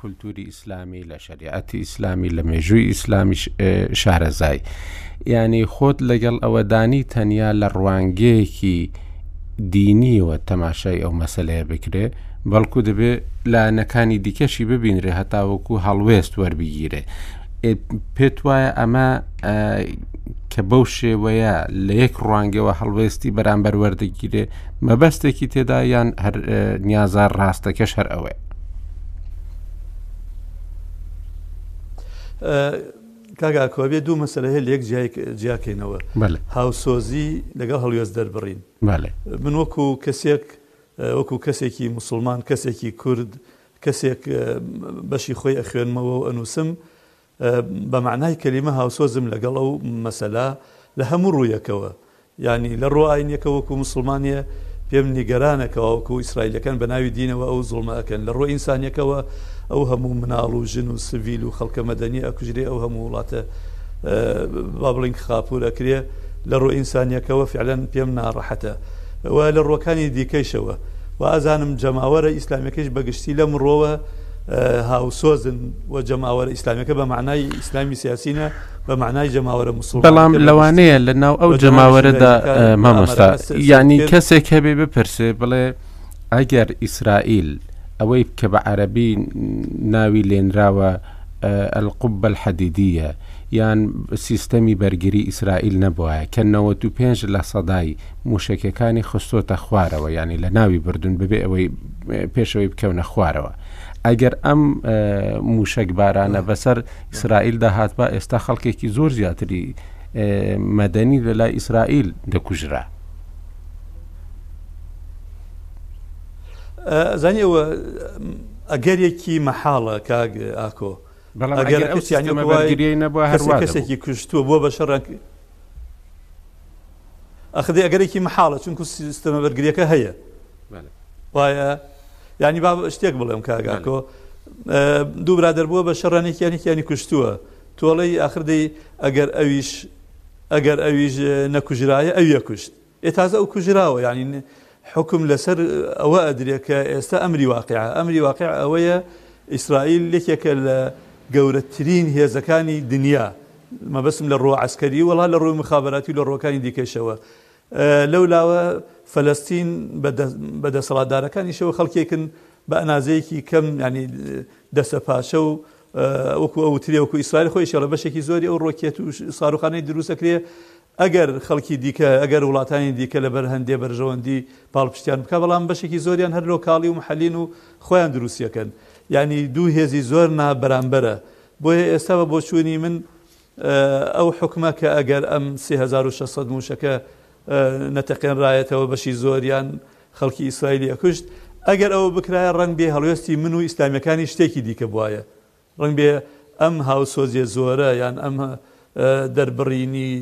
کولتوری ئیسلامی لە شریعەتی ئیسلامی لە مێژووی ئیسلامی شارەزای یعنی خۆت لەگەڵ ئەوەدانی تەنیا لە ڕوانگەیەکی دینیەوە تەماشای ئەو مەسلەیە بکرێ بەڵکو دەبێ لایەنەکانی دیکەشی ببینرێ هەتاوەکو هەڵوێست وەربگیرێ پێت وایە ئەمە کە بەو شێوەیە لە یەک ڕوانگەوە هەڵوێستی بەرامبەر وەردەگیرێ مەبەستێکی تێدا یان هەر نیازار ڕاستەکەش هەر ئەوەیە کاگاکۆبێ دوو مەسەل هەیە لەک جیاکەینەوە هاوسۆزی لەگەڵ هەڵوێز دەربڕین من وەکو کەسێک وەکو کەسێکی مسلمان کەسێکی کورد کەسێک بەشی خۆی ئەخوێنمەوە و ئەنووسم، بە مەعنای کەلیمە هاوسۆزم لەگەڵ ئەو مەسەلە لە هەموو ڕوویەکەوە. یانی لە ڕووە ئاینیەکەوە وەکوو موسڵمانێ پێم نیگەرانە کەوا وەکوو ئیسرائیلیەکان بە ناوی دینەوە ئەو زوڵمە ئەکەن. لە ڕووە ئینسانیەکەوە ئەو هەموو مناڵ و ژن و سڤیل و خەڵکە مەدەنیە ئەکوژرێ، ئەو هەموو وڵاتە با بڵێین کە خاپوور ئەکرێ، لە ڕووە ئینسانیەکەوە فیعلەن پێم ناڕەحەتە. وە لە ڕووەکانی دیکەیشەوە. وازانم جەماوەرە ئیسلامیەکەیش بە گشتی لەم ڕوەوە هاوسۆزن و جەماوەرە ئیسلامیەکە بە مەعنای ئیسلامی سیاسی نا بە مەعنای جەماوەرە مسوڵمانەکە بە گشتی. بەڵام لەوانەیە لە ناو ئەو جەماوەرەدا مامۆستا یانی کەسێک هەبێ بپرسێ بڵێ ئەگەر ئیسرائیل ئەوەی کە بە عەرەبی ناوی لێنراوە القبە الحدیدیە یان سیستەمی بەرگری ئیسرائیل نەبوایە کە نەوەت و پێنج لە سەدای موشەکیەکانی خستۆتە خوارەوە یانی لە ناوی بردون ببێ ئەوەی پێشەوەی بکەونە خوارەوە ئەگەر ئەم موشەک بارانە بەسەر ئیسرائیل داهات بە ئێستا خەڵکێکی زۆر زیاتری مەدەنی لە لای ئیسرائیل دەکوژرا زانی ئەوە ئەگەرێکی مەحاڵە کاگ ئاکۆ بەڵام ئەگەر ئەو سیانەوەگیری نەبووە هەر کەسێکی کوشتووە بۆ بە شەڕ ئەخدی ئەگەرێکی محاڵە چونکو سیستەمە بەرگریەکە هەیە وایە ینی با شتێک بڵێم کاگاکۆ دوو برادر بووە بە شەڕانێکیانێکیانی کوشتووە تۆڵەی ئاخردەی ئەگەر ئەویش ئەگەر ئەویش نەکوژرایە ئەویە کوشت ئێ تازە ئەو کوژراوە یانی حوکم لەسەر ئەوە ئەدرێ کە ئێستا ئەمری واقیعە ئەمری واقع ئەوەیە ئیسرائیل یەکێکە لە گەورەترین هێزەکانی دنیا مەبەستم لە ڕووە عەسکەری وەڵا لە ڕووی مخابراتی و لە ڕووەکانی دیکەشەوە لەولاوە فەلەستین بە دەسەڵاتدارەکانیشەوە خەڵکێکن بە ئەنازەیەکی کەم ینی دەسە پاشە و وەکو ئەو وترێ وەکو ئیسرائیل خۆی شەڵە بەشێکی زۆری ئەو ڕۆکێت و ساروخانەی دروستەکرێ ئەگەر خەڵکی دیکە، ئەگەر وڵاتانی دیکە لەبەر هەندێ بەرژەوەندی پاڵپشتیان بکا، بەڵام بەشێکی زۆریان هەر لۆکاڵی و محەلین و خۆیان دروستیەکەن. یانی دوو هێزی زۆر نا بەرامبەرە. بۆیە ئێستا بە بۆچوونی من ئەو حوکمە کە ئەگەر ئەم سێ هەزار و شەش سەد موشەکە نەتەقێنرایەتەوە بەشی زۆریان خەڵکی ئیسرائیلی ئەکوشت، ئەگەر ئەوە بکرایە ڕەنگ بێ هەڵوێستی من و ئیسلامیەکانی شتێکی دیکە بوایە. ڕەنگبێ ئەم هاوسۆزیە زۆرە یان ئەم دەربڕینی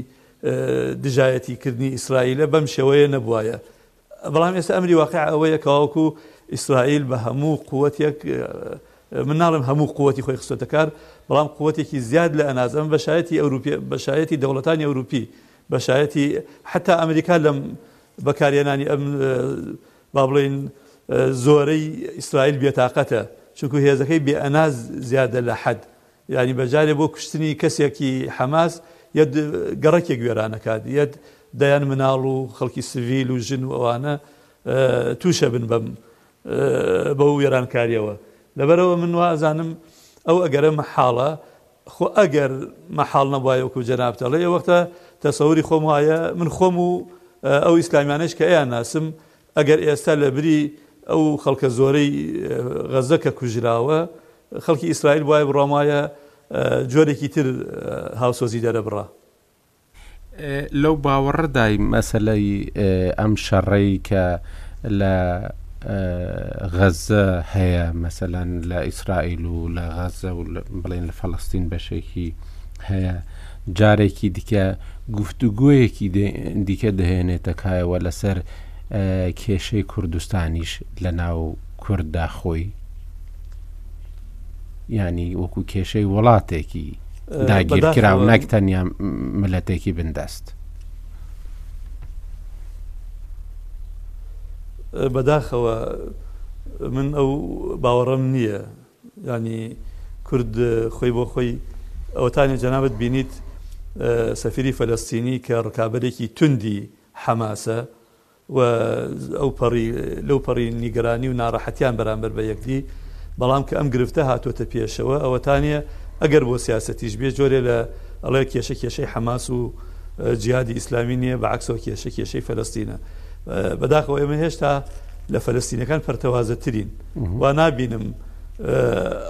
دژایەتی کردنی ئیسرائیلە بەم شێوەیە نەبوایە. بەڵام ئێستا ئەمری واقع ئەوەیە کەواوەکو ئیسرائیل بە هەموو قوتێک من ناڵم هەموو قوتی خۆی خستۆتە کار بەڵام قوتێکی زیاد لە ئەناز ئەم بەشایەتی ئەوروپی بەشایەتی دەوڵەتانی ئەوروپی بەشایەتی حتا ئەمریکا لەم بەکارێنانی ئەم با بڵێین زۆرەی ئیسرائیل بێتاقەتە، چونکو هێزەکەی بێ ئەناز زیادە لە حەد، یانی بەجارێ بۆ کوشتنی کەسێکی حەماس یەت گەڕەکێک وێران ئەکات، یەت دەیان مناڵ و خەڵکی سڤیل و ژن و ئەوانە تووش ئەبن بەم بەو وێرانکاریەوە، لەبەرئەوە من وا ئەزانم ئەو ئەگەرە مەحاڵە، خۆ ئەگەر مەحاڵ نەبوایە وەکو جەنابت ئەڵێی ئەوەختە تەسەوری خۆم وایە من خۆم و ئەو ئیسلامیانەش کە ئەیانناسم ئەگەر ئێستا لەبری ئەو خەڵکە زۆرەی غەزە کە کوژراوە خەڵکی ئیسرائیل بوایە بڕوام وایە جۆرێکی تر هاوسۆزی دەرەبڕا. لەو باوەڕەداین مەسەلەی ئەم شەڕەی کە لە غەززە هەیە، مەسەلەن لە ئیسرائیل و لە غەززە و بڵێین لە فەڵەستین بەشێکی هەیە، جارێکی دیکە گفتوگۆیەکی دیکە دەهێنێتە کایەوە لەسەر کێشەی کوردستانیش لەناو کورددا خۆی. ینی وەکو کێشەی وڵاتێکی داگیرکرا و نەک تەنیا ملەتێکی بندەست. بەداخەوە من ئەو باوەڕم نییە ینی کورد خۆی بۆ خۆی ئەوتانی جەنابەت بینیت سەفری فەلەستینی کە ڕکابەرێکی توندی حەماسە و ئەو پەڕی لەو پەڕی نیگەرانی و ناڕەحەتیان بەرامبەر بە یەکدی، بەڵام کە ئەم گرفتە هاتۆتە پێشەوە ئەوەتانێ ئەگەر بۆ سیاسەتیش بێ جۆرێ لە ئەڵێ کێشە کێشەی حەماس و جیهادی ئیسلامی نیە بە عەکسەوە کێشە کێشەی فەلەستینە بەداخەوە ئێمە هێشتا لە فەلەستینەکان پەرتەوازە ترین وا نابینم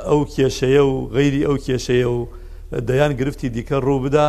ئەو کێشەیە و غەیری ئەو کێشەیە و دەیان گرفتی دیکە ڕوو بدا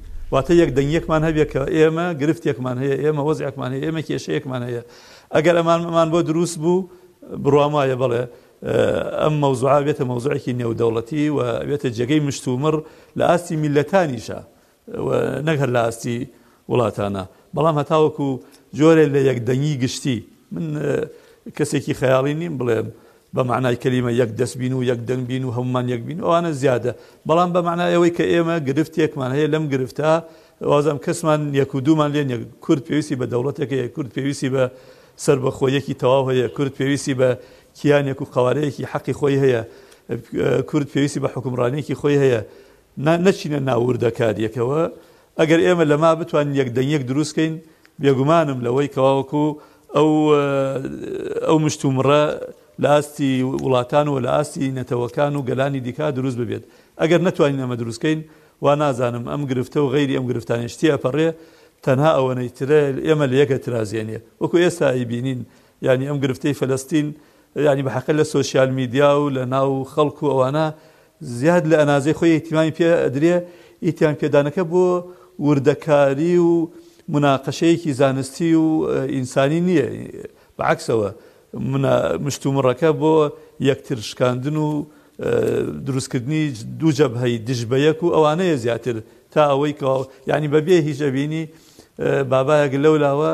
واتە یەک دەنگیەکمان هەبێت کە ئێمە گرفتێکمان هەیە، ئێمە وەزعێکمان هەیە، ئێمە کێشەیەکمان هەیە. ئەگەر ئەمان ئەمان بۆ دروست بوو، بڕوام وایە بەڵێ ئەم مەوزوعە ئەبێتە مەوزوعێکی نێودەوڵەتی و ئەبێتە جێگەی مشتومڕ لە ئاستی میللەتانیشا و نەک هەر لە ئاستی وڵاتانا. بەڵام هەتاوەکو جۆرێ لە یەک دەنگی گشتی، من کەسێکی خەیاڵی نیم بڵێم بە مەعنای کەلیمە یەک دەست بین و یەک دەنگ بین و هەموومان یەک بین ئەوانە زیادە بەڵام بە مەعنای ئەوەی کە ئێمە گرفتێکمان هەیە لەم گرفتە وازم کەسمان یەک و دوومان لێ نیە کورد پێویستی بە دەوڵەتێک هەیە کورد پێویستی بە سەربەخۆیەکی تەواو هەیە کورد پێویستی بە کیانێک و قەوارەیەکی حەقی خۆی هەیە کورد پێویستی بە حکومڕانێکی خۆی هەیە نەچینە ناوردەکاریەکەوە ئەگەر ئێمە لە ما بتوانین یەک دەنگیەک دروست کەین بێگومانم لەوەی کەواوەکو ئەو ئەو مشتومڕە لە ئاستی وڵاتان و لە ئاستی نەتەوەکان و گەلانی دیکە دروست ببێت ئەگەر نتوانین ئەمە دروستکەین وا نازانم ئەم گرفتە و غیری ئەم گرفتانی شتی ئەپەڕێ تەنها ئەوەنەی ترە ئێمە لە یەکە ترازێنێ وەکو ئێستا ئەیبینین یعنی ئەم گرفتەی فلستین یعنی بە حەقە لە سوسیال میدیا و لە ناو خەڵکو ئەوانە زیاد لە ئەنازەی خۆی ئیهتیمامی پێ ئەدرێ، ئیهتیمام پێدانەکە بۆ وردەکاری و موناقەشەیەکی زانستی و ئینسانی نییە، بە عەکسەوە مشتومڕەکە بۆ یەکتر شکاندن و دروستکردنی دوو جەبهەی دژ بە یەک و ئەوانەیە زیاتر تا ئەوەی کە یەعنی بە بێ هیچ ئەبینی بابایەک لەولاوە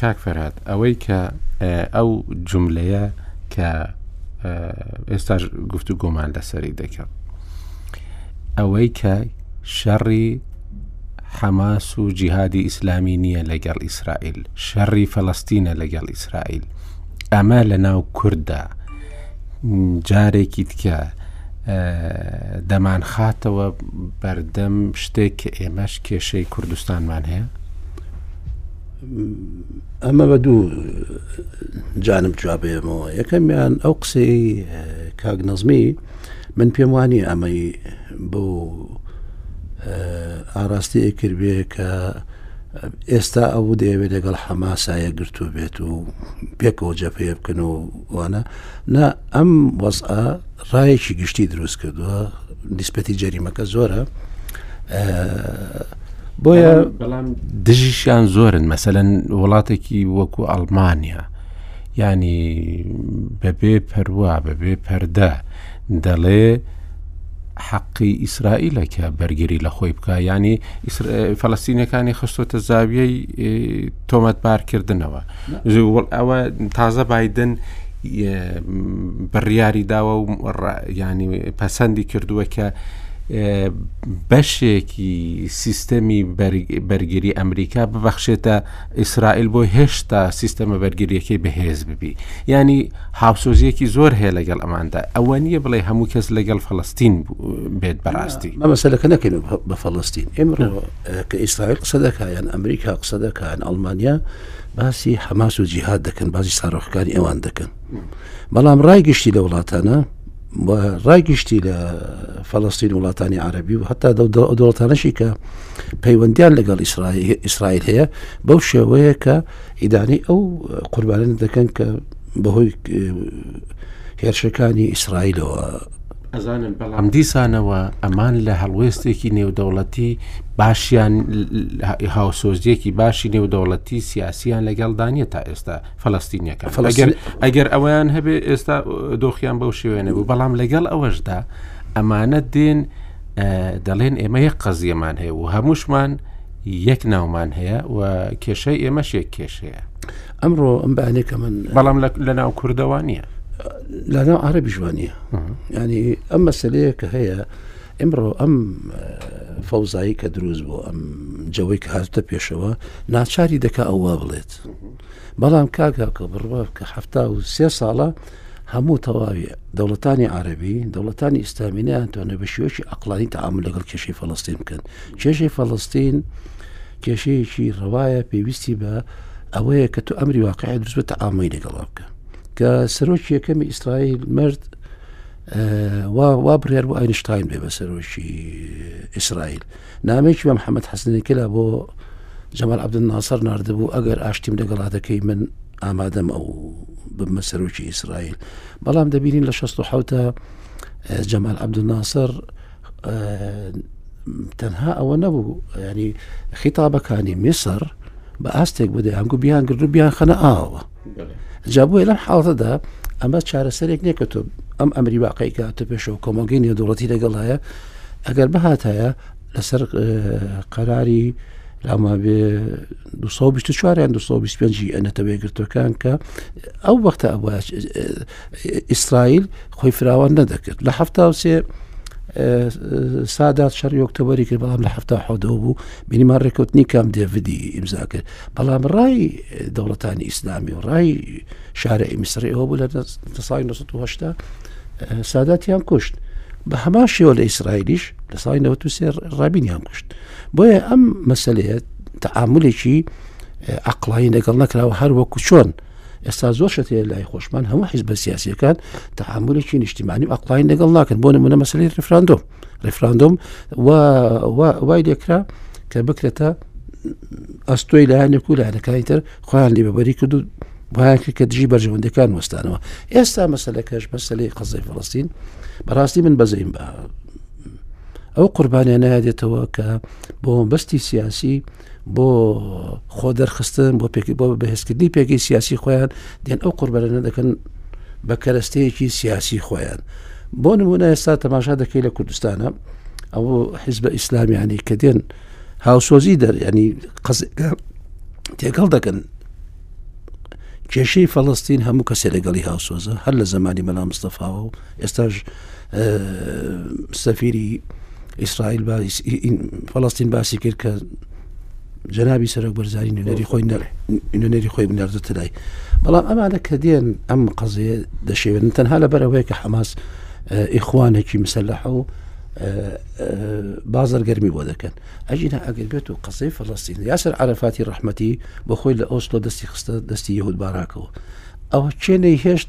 کاک فەرهاد ئەوەی کە ئەو جملەیە کە ئێستاش گفت و گۆمان لەسەری دەکەم ئەوەی کە شەڕی حەماس و جیهادی ئیسلامی نییە لەگەڵ ئیسرائیل شەڕی فەڵستینە لەگەڵ ئیسرائیل ئەمە لە ناو کورددا جارێکی تکە دەمان خاتەوە بەردەم شتێک کە ئێمەش کێشەی کوردستانمان هەیە ئەمە بە دوو جانم جوابێمەوە یەکەمیان ئەو قسەی کاک نەزمی من پێم وانی ئەمەی بۆ ئاراستی کردێ کە ئێستا ئەو دەیەوێت لەگەڵ حەماسایە گرتو بێت و پێکەوە جەپێ بکەن و وانە نا ئەم وەزە ڕایەکی گشتی دروست کردووە دیسپەتی جەریمەکە زۆرە بۆیە بەڵام دژیشیان زۆرن مەسەەن وڵاتێکی وەکو ئەڵمانیا ینی بەبێ پەروا بەبێ پەردە دەڵێ حەقی ئیسرائیلە کە بەرگری لە خۆی بکە ینی فەلستینەکانی خستۆتە زاویەی تۆمەتبارکردنەوە ئەوە تازە بادن بڕیاری داوە و ینی پەسەندی کردووە کە بەشێکی سیستەمی بەرگری ئەمریکا ببەخشێتە ئیسرائیل بۆ هێشتا سیستەمە بەرگریەکەی بەهێز ببی ینی هاوسۆزیەکی زۆر هەیە لەگەڵ ئەماندا ئەوە نییە بڵێ هەموو کەس لەگەڵ فلستین بێت بەڕاستی ئەمە سەلەکە نەکەین بە فلستین ئێمە کە ئیسرائیل قسە دەکات یان ئەمریکا قسە دەکات یان ئەڵمانیا باسی حەماس و جیهاد دەکەن باسی ساڕۆخەکانی ئەوان دەکەن بەڵام ڕای گشتی لە وڵاتانە ڕای گشتی لە فەڵستین وڵاتانی عربی و هەتا دەوڵەتانەشی کە پەیوەندیان لەگەڵ ئیسرائیل هەیە بەو شێوەیە کە ئیدانی ئەو قوربانە دەکەن کە بەهۆی هێرشەکانی ئیسرائیلەوە. ئەزانن، بەڵام دیسانەوە ئەمان لە هەڵوێستێکی نێودەوڵەتی باشیان هاوسۆزیەکی باشی نێودەوڵەتی سیاسیان لەگەڵدا نیە تا ئێستا فلستینیەکە فلگەر ئەگەر ئەویان هەبێ ئێستا دۆخیان بەو شێوێنە بوو بەڵام لەگەڵ ئەوەشدا ئەمانە دێن دەڵێن ئێمە یەک قەزیەمان هەیە و هەمووشمان یەک ناومان هەیە و کێشەی ئێمەش یەک کێشەیە. ئەمڕۆ ئەم بەانێ کە من بەڵام لە ناو کوردەوە نییە لە ناو عربی ژوانە ینی ئەم مەسلەیە کە هەیە ئمڕۆ ئەم فەوزایی کە دروست بۆ ئەم جەوەی کە هاتە پێشەوە ناچاری دەکا ئەووا بڵێت بەڵام کاکە کە بڕوە کە ه سێ ساڵە هەموو تەواوی دەوڵەتانی عربی دەوڵەتانی ئیسلامی نیانتوانێت بە شێوەی ئەقلانی تەعام لەگەڵ کێشەی فەڵستین بکەن کێشەی فەڵستین کێشەیەکی ڕەوایە پێویستی بە ئەوەیە کە تو ئەمری واقعی دروست بە تەعامی لەگەڵا بکە کە سەرۆکی یەکەمی ئیسرائیل مرد وا بڕێر بۆ ئاینشتاین بێ بە سەرۆکی ئیسرائیل نامەیەکی بە محەمەد حەسنی کلا بۆ جەمال عەبدولناسەر ناردبوو ئەگەر ئاشتیم لەگەڵا دەکەی من ئامادەم ئەو ببمە سەرۆکی ئیسرائیل بەڵام دەبینین لە 16 جەمال عەبدولناسەر تەنها ئەوە نەبوو ینی خیتابەکانی میسر بە ئاستێک بدە هەنگو بیان گردو بیان خەنە ئاوە جابووە لەم حاڵەتەدا ئەمە چارەسەرێک نیە کە تۆ ئەم ئەمری واقعی کە تە پێشەوە کۆمەلگەی نێودوڵەتی لەگەڵ هەیە ئەگەر بهاتایە لەسەر قەراری لامابێ 224 یان 225 ئەنەتەوەێگرتوەکان کە ئەو وەختە ئەوە ئیسرائیل خۆی فراوان نەدەکرد لە هەفتا و سێ سادات شەڕی ئۆکتۆبری کرد بەڵام لە هەفتا حەودەوە بوو بینیمان ڕێکوتنی کام دێڤدی ئیمزا کرد بەڵام ڕای دەوڵەتانی ئیسلامی و ڕای شارە ئیمیسری ئەوە بوو لە سای 1970 ساداتیان کوشت بە هەما شێوە لە ئیسرائیلیش لە سای 93 ڕابینیان کوشت بۆیە ئەم مەسلەیە تعاملێکی ئەقلایی لەگەڵ نەکراوە هەر وەکو چۆن ئێستا زۆر شت هەیە لای خۆشمان هەموو حیزبە سیاسیەکان تەعاملێکی نیشتیمانی و ئەقلاین لەگەڵ ناکەن بۆ نمونە مەسلی ریفراندۆم ریفراندۆم وای لێکرا کە بکرێتە ئەستۆی لایەنێک و لایەنەکانی تر خۆیان لێبەری کرد و بایەکی کە دژی بەرژەوەندەکان وەستانەوە ئێستا مەسلەکەش مەسلەی قەزای فلستین بەڕاستی من بەزەیم بە ئەو قوربانیانە دێتەوە کە بۆ بەستی سیاسی بۆ خۆ دەرخستن بۆ پێکی بۆ بەهێزکردنی پێگەی سیاسی خۆیان دێن ئەو قوربەرەنە دەکەن بە کەرەستەیەکی سیاسی خۆیان بۆ نمونە ئێستا تەماشا دەکەی لە کوردستانە ئەو حیزبە ئیسلامیانی کە دێن هاوسۆزی دەر ینی قەزەکە تێکەڵ دەکەن کێشەی فەڵستین هەموو کەسێ لەگەڵی هاوسۆزە هەر لە زمانی مەلا مستەفاوە و ئێستاش سەفیری ئیسرائیل فەڵستین باسی کرد کە جەنابی سەرۆک بەرزاری نوێنەری خۆی نوێنەری خۆی بناردتە لای بەڵام ئەمانە کە دێن ئەم قەزێ دەشێوێن تەنها لە بەرەوەی کە حەماس ئیخوانێکی مسلحە و بازەر گەرمی بۆ دەکەن ئەژینا ئەگەر بێت و قسەی فەڵستین یاسەر عرفاتی ڕحمەتی بۆ خۆی لە ئۆسلۆ دەستی خستە دەستی یهود باراکەوە ئەوە چێنەی هێشت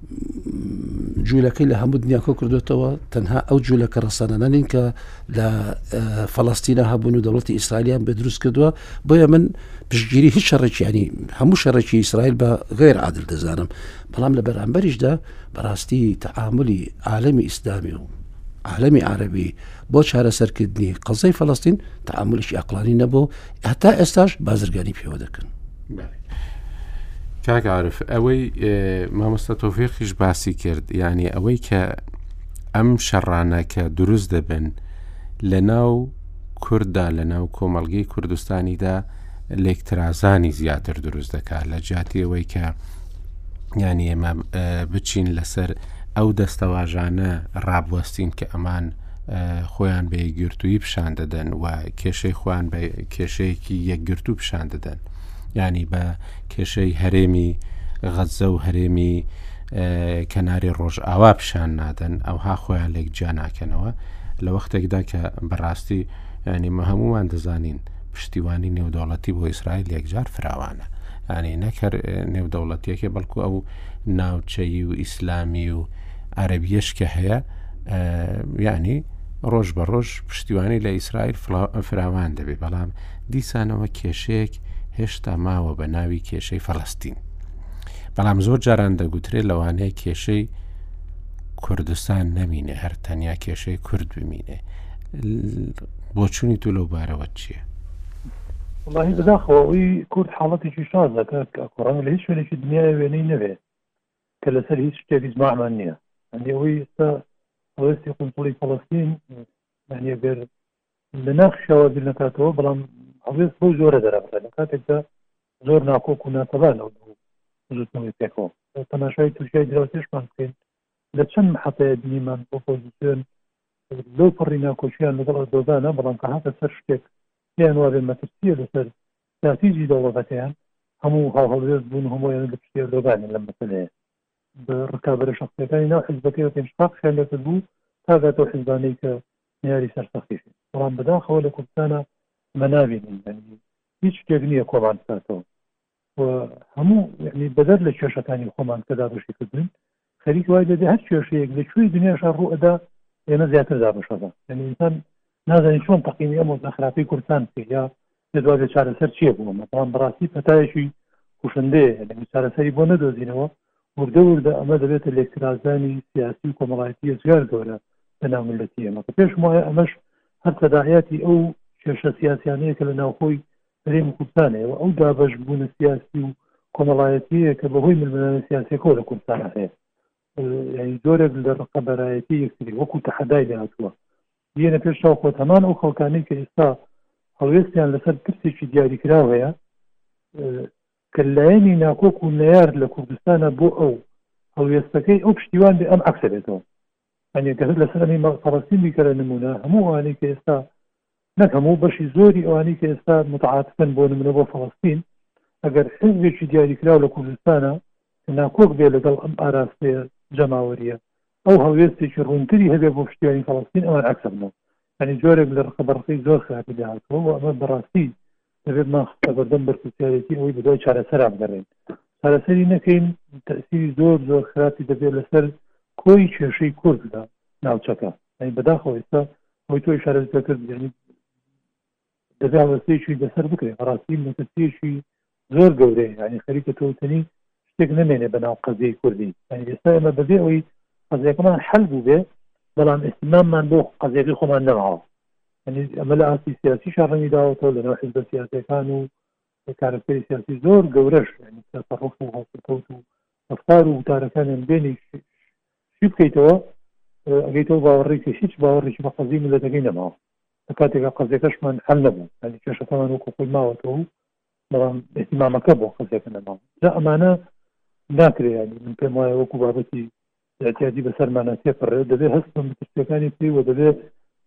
جولەکەی لە هەموو دنیا کۆ کردوێتەوە تەنها ئەو جولە کە ڕسانانە نین کە لە فەڵاستینە هەبوون و دەوڵەتی ئیسرالیان بە دروست کردووە بۆیە من پشگیری هیچ شەڕێکیانی هەموو شەڕێکی ئیسرائیل بە غێر عادل دەزانم بەڵام لە بەرامبەریشدا بەڕاستی تەعاعملی عالمی ئیسلامی و عالمی عربی بۆ چارەسەرکردنی قەزای فەلستین تعاملشی ئەقلانی نەبوو هەتا ئێستاش بازرگانی پێوە دەکەن. کاگەعاعرف ئەوەی مامۆستا تۆفێقیش باسی کرد یعنی ئەوەی کە ئەم شەڕانە کە دروست دەبن لە ناو کورددا لە ناو کۆمەلگەی کوردستانیدا لێکترازانی زیاتر دروست دەکات لە جاتیەوەی کە یانی ئێمە بچین لەسەر ئەو دەستەواژانە ڕابوەستین کە ئەمان خۆیان بە یەکگرتووی پیشان دەدەن و کێشەی خۆیان بە کێشەیەکی یەکگرتوو پیشان دەدەن ینی بە کێشەی هەرێمی غەزە و هەرێمی کەناری ڕۆژئاوا پیشان نادەن ئەوها خۆیان لێک جیاناکەنەوە لە وەختێکدا کە بەڕاستی ینی مە هەمووان دەزانین پشتیوانی نێودەوڵەتی بۆ ئیسرائیل یەکجار فراوانە یانەی نەک هەر نێودەوڵەتیەکێ بەڵکو ئەو ناوچەیی و ئیسلامی و عەربیەش کە هەیە یعنی ڕۆژ بە ڕۆژ پشتیوانی لە ئیسرائیل فراوان دەبێت بەڵام دیسانەوە کێشەیەک هێشتا ماوە بە ناوی کێشەی فەڵستین بەڵام زۆر جاران دەگوترێت لەوانەیە کێشەی کوردستان نەمینێ هەر تەنیا کێشەی کورد بمینێ بۆچونی تۆ لەو بارەوە چیە؟ وەڵاهی بەداخەوە ئەوەی کورد حاڵەتێکی شازە کاک ئاکۆ ڕەنگە لە هیچ شوێنێکی دنیای وێنەی نەبێ کە لەسەر هیچ شتێک ئیجماعمان نییە یعنی ئەوەی ئێستا هەڵوێستی قونسڵی فەڵەستین یعنی ئەگەر لە ناخشەوە بیر نەکاتەوە بەڵام هەڵوێست بەو جۆرە دەرەبڕێت لە کاتێکدا زۆر ناکۆک و ناتەبان ئەو دوو زوتنەوەی پێکەوە تەماشای تورکیای دراوسێشمان بکەین لە چەند محەتەیە بینیمان ئۆپۆزسیۆن لەو پەڕی ناکۆکییان لەگەڵ ئەردۆگانە، بەڵام کە هاتە سەر شتێک پێیان وابێ مەترسییە لەسەر ستراتیجی دەوڵەتەکەیان، هەموو هاوهەڵوێست بوون و هەموو ئەوێن لە پشتی ئەردۆگانن لەم مەسەلەیە. بە ڕکابەرە شەخسییەکانی ناو حیزبەکەی ئۆپێن شقاقیشیان لێ کردبوو تا گاتە ئەو حیزبانەی کە نەیاری سەرسەختیشن. بەڵام بەداخەوە لە کوردستانا ئەمە نابینین. یەعنی هیچ شتێک نییە کۆمان بکاتەوە. و هەموو یعنی بەدەر لە کێشەکانی خۆمان کە دابەشی کردوین خەریک وای لە هەر کێشەیەک لە کوێی دنیاشە ڕوئەدا ئێمە زیاتر دابشەدا یعنی ئینسان نازانین چۆن تەقیمی ئەم وەزە خراپی کوردستان پێ یا دەدوا بێ چارەسەر چییە بووە مەبان بەڕاستی پەتایەکی کوشندەیە یعنی چارەسەری بۆ نەدۆزینەوە وردە وردە ئەمە دەبێتە لێکترازانی سیاسی و کۆمەڵایەتی زیار گەورە لە ناو ملەتی ئێمە کە پێش وایە ئەمەش هەر تەداعیاتی ئەو کێشە سیاسیانەیە کە لە ناوخۆی هەرێمی کوردستانەیە و ئەو دابەش بوونە سیاسی و کۆمەڵایەتیەیە کە بەهۆی ململانێ سیاسیەکەوە لە کوردستانە هەیە یعنی زۆرێک لە ڕقەبەرایەتی یەکتری وەکو تەحەدای لێهاتووە بێنە پێش چاو خۆت هەمان ئەو خەڵکانەی کە ئێستا هەڵوێستیان لەسەر پرسێکی دیاریکراو هەیە کە لایەنی ناکۆک و نەیار لە کوردستانە بۆ ئەو هەڵوێستەکەی ئەو پشتیوان بێ ئەم عکسە بێتەوە یانی گەر لەسەر ئەمی مەڕ پەڕەستی بیکەرە نموونە هەموو ئەوانەی کە ئێستا نەک هەموو بەشی زۆری ئەوانەی کە ئێستا متعاتکەن بۆ نمونە بۆ فەڵەستین ئەگەر حزبێکی دیاریکراو لە کوردستانە کە ناکۆک بێ لەگەڵ ئەم ئاراستەیە جەماوەریە ئەو هەڵوێستێکی ڕوونتری هەبێ بۆ پشتیوانی فەڵەستین ئەوان عکسبنەوە ئەنی جۆرێک لە ڕقە بەڕقی زۆر خراپی داهاتەوە ئەمە بەڕاستی دەبێت ماخ لەبەردەم بەرپرسیارێتی ئەوەی بەدوای چارەسەرا بگەڕێین چارەسەری نەکەین تەسیری زۆر زۆر خراپی دەبێت لەسەر کۆی کێشەی کورد لە ناوچەکە ئەی بەداخەوە ئێستا ئەوەی تۆی شارەت پێکرد یعنی دەبێ هەڵوەستەیەکی دەسەر بکرێت بەڕاستی مەترسیەکی زۆر گەورەیە ینی خەریکە تۆتنی شتێک نمێنێ بەناو قەزیی کوردی ینی ئێستا ئێمە بەبێ ئەوی قەزیەکەمان حل بوو بێ بەڵام ئێستماممان بۆ قەزیەکەی خۆمان نەماوە یەعنی ئەمە لە ئاستی سیاسیشا ڕەنگی داوەتەوە لە ناو حزبە سیاسەکان و کارکتەری سیاسی زۆر گەورەش یعنی تەسەڕف و هەڵسوکەوت و ڕفتار و وتارەکانیان بێنی شی بکەیتەوە ئەگەیتەوە باوەڕی کە هیچ باوەڕێکی بە قەزی ملەتەکەی نەماوە لە کاتێکا قەزیەکەشمان حل نەبوو هەلی کێشەکەمان وەکو خۆی ماوەتەوە بەڵام ئحتیمامەکە بۆ خەلکەکە نەماوە جا ئەمانە ناکرێ ینی من پێم وایە وەکو بابەتی احتیاجی بەسەرمانە تێپەڕێ دەبێ هەست بە مترسیەکانی پێی وە دەبێ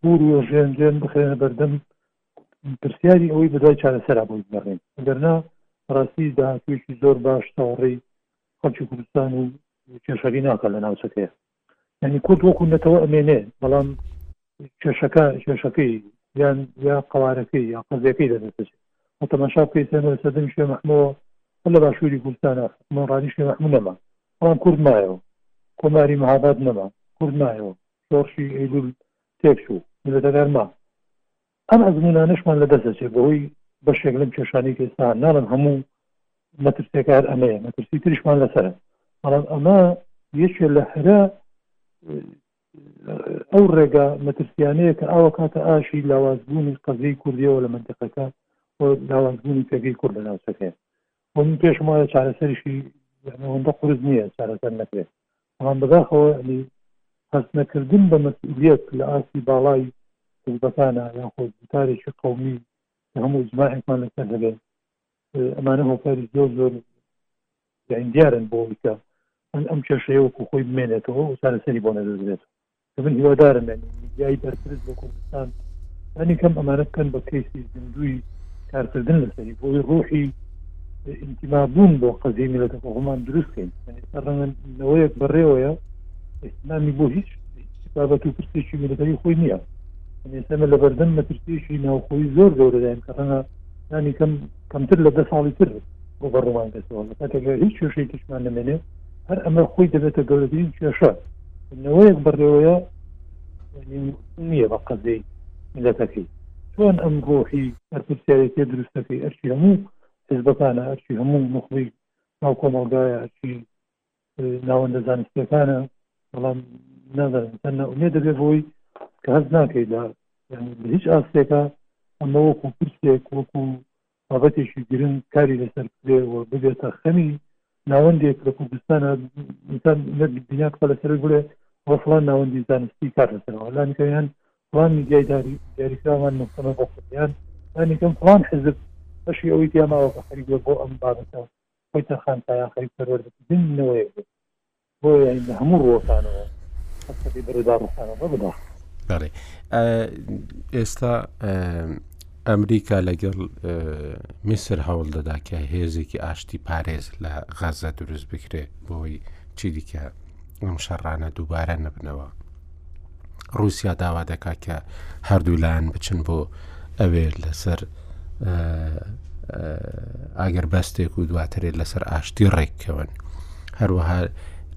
بور و ژێن ژێن بخرێنە بەردەم پرسیاری ئەوەی بەدای چارەسەرا بۆی بگەڕێن گەرنا ڕاستی داهاتوێکی زۆر باش تاوەڕێی خەڵکی کوردستان و کێشەکەی ناکە لە ناوچەکەیە یعنی کورد وەکو نەتەوە ئەمێنێ بەڵام کێشەکە کێشەکەی یان یا قوارەکەی یا قەزیەکەی دەبێت و تەماشا بکەیت سێنەر سەدەم شێ محمەوە لە باشووری کوردستانە مۆڕانی شێ محمو نەما بەڵام کورد مایەوە کۆماری مەهاباد نەما کورد مایەوە شۆڕشی ئەیلول تێکچوو ملەتەکان ما ئەم ئەزموونانەشمان لەدەست دەچێت بەهۆی بەشێک لەم کێشانەی کە ئێستا هەن، ناڵێم هەموو مەترسیەکە هەر ئەمەیە مەترسی تریشمان لەسەرە بەڵام ئەمە یەکێ لە هەرە ئەو ڕێگا مەترسیانەیە کە ئاوە کاتە ئاشی لاوازبوونی قەزیی کوردیەوە لە منتەقەکە و لاوازبوونی پێگەی کورد لە ناوچەکەیە بۆ من پێشم وایە چارەسەریشی ئەوەندە قورس نییە چارەسەر نەکرێت بەڵام بەداخەوە ینی هەست نەکردن بە مەسئولیت لە ئاستی باڵای حزبەکانە یان خۆ گوتارێکی قومی هەموو ئیجماعێکمان لەسەر هەبێت ئەمانە هۆکاری زۆر زۆر یان دیارن بۆ ئەویکە ئەم کێشەیە وەکو خۆی بمێنێتەوە و چارەسەری بۆ نەدەدرێت کە من هیوادارم یانی میدیای بەرپرس لە کوردستان لانی کەم ئەمانە بکەن بە کەیسی زیندوی کارکردن لەسەری بۆی ڕوحی ئینتیمابوون بۆ قەزی میلەتە خۆمان دروستکەین ڕەنگەوەیەک بەڕێوەیە ئیسلامی بۆ هیچ بابەت و پرسێکی میلەتەکەی خۆی نییە ئێسەمە لە بەردەم مەترسیشی ناوخۆی زۆر گەورەدایم کە ڕەنە نانی کەم کەمتر لە دە ساڵی تر ڕوبەڕوان دەستەوە لە کاتێکگە هیچ شوشێکیشمان نمێنێ هەر ئەمە خۆی دەبێتە گەورەترین کێشە نەوەیەک بەڕێوەیە نییە بە قەزەی میلەتەکەی چۆن ئەم ڕۆحی بەرپسیارێتی دروستەکەی ئەرچی هەموو حزبەکانە ئەرچی هەموو نخبی ناو کۆمەڵگایە ئەرچی ناوەندە زانستیەکانە بەڵام نازانە ئومێ دەبێت بۆی کە هەز ناکەی لە هیچ ئاستێکە ئەمە وەکو پرسێک وەکو بابەتێکی گرنگ کاری لەسەر بکرێ و ببێتە خەمی ناوەندێک لە کوردستانە ئینسان نەک بنا بکە لەسەر بڵێ بۆ فڵان ناوەندی زانستی کار لەسەرەوە لانیکەم یان فڵان میدیای داری دیاریکراوان مختەمە بۆ خۆیان لانیکەم فڵان حزب بەشی ئەوەی دیاماوە کە خەریکە بۆ ئەم بابەتە خۆی تەرخان کایان خەریک پەروەردەکردنەوەیەک بێت بۆیە لە هەموو ڕووەکانەوە فەلسەفەی بەرەی داڕووخانەوە بە بەداخەوە بەڵێ ئێستا ئەمریکا لەگەڵ میسر هەوڵ دەدا کە هێزێکی ئاشتی پارێز لە غەزە دروست بکرێت بۆی چی دیکە ئەم شەڕانە دووبارە نەبنەوە ڕوسیا داوا دەکات کە هەردوو لایەن بچن بۆ ئەوێ لەسەر ئاگەر بەستێک و دواترێت لەسەر ئاشتی ڕێککەون هەروەها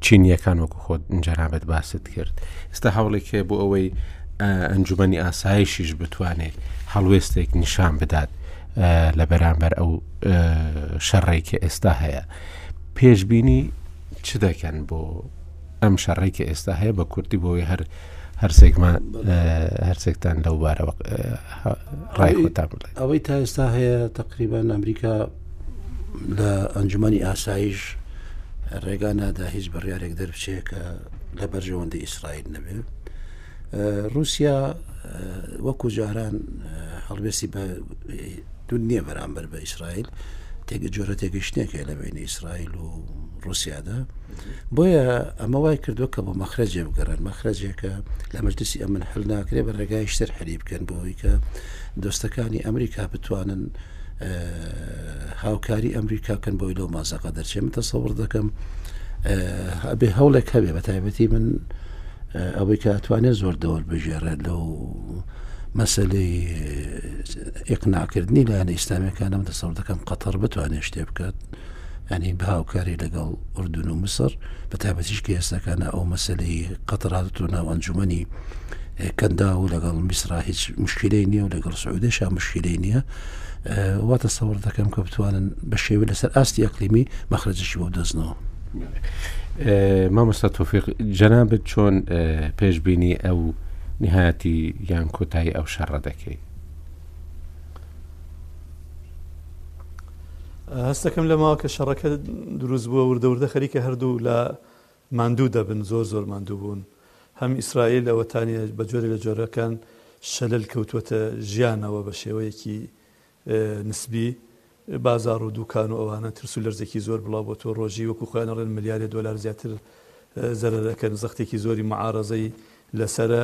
چینیەکان وەکو خۆت جەنابەت باست کرد ئستا هەوڵێک هەیە بۆ ئەوەی ئەنجومی ئاسایشیش بتوانێت هەڵوێستێک نیشان بدات لە بەرامبەر ئەو شەڕێکی ئێستا هەیە پێشببینی چ دەکەن بۆ ئەم شەڕەی کە ئێستا هەیە بە کورتی بۆی هەر هەرسێکمان هەرسێکتان لەو بارەوە ڕایخۆتان بڵێت ئەوەی تا ئێستا هەیە تقریبان ئەمریکا لە ئەنجومی ئاسایش ڕێگا نادا هیچ بڕارێک دەربچێ کە لە بەرژەوەندی ئیسرائیل نەبێت ڕوسیا وەکو جاران هەڵبێستی بە دون نییە بەرامبەر بە ئیسرائیل تێگە جۆرە تێگەشتێکێ لە بین ئیسرائیل و رووسیادا بۆیە ئەمە وای کردو کە بۆ مەخرەجێ بگەڕێن مەخرەجێکە لە مەجلسی ئەمن هەل ناکرێ بە ڕێگایشتر حەلی بکەن بۆەوەی کە دۆستەکانی ئەمریکا بتوانن هاوکاری ئەمریکا کەن بۆی لەو ماسەقە دەرچێ من تەسەوڕ دەکەم ئەبێ هەوڵێک هەبێ بە تایبەتی من ئەوەی کە ئەتوانێت زۆر دەوەر بژێڕێت لەو مەسلەی ئێک ناکردنی لایەنە ئیسلامەکانم دەسەڵ دەکەم قەتەر بتوانێت شتێ بکات یعنی بە هاوکاری لەگەڵ ئوردون و مسر بە تابەتیش کە ئێستاکانە ئەو مەسلەی قەتەڕات و ناو ئەنجومی کەندا و لەگەڵ میسرا هیچ مشکلی نییە و لەگەڵ سعودێشا مشکلی نییە وا تەسەوەڕ دەکەم کە بتوانن بە شێوی لەسەر ئاستی ئەقلیمی مەخرەجشی بۆ دەستنەوە. مامۆستا تۆفیق جەنابەت چۆن پێشببینی ئەو نهاتی یان کۆتایی ئەو شەڕە دەکەیت هەستەکەم لەماوە کە شەڕەکە دروست بووە وردەوردە خەریکە هەردوو لە ماندوو دەبن زۆر زۆر ماندوو بوون هەم ئیسرائیل ئەوەتانە بە جۆری لە جۆرەکان شەلل کەوتوەتە ژیانەوە بە شێوەیەکی نسبی بازار و دوکان و ئەوانە ترس و لەرزێکی زۆر بڵاو بۆ تۆ ڕۆژی وەکو خۆیانەڕێن ملیارێ دلار زیاتر زەرەکەن زەختێکی زۆری معارەزەی لەسرە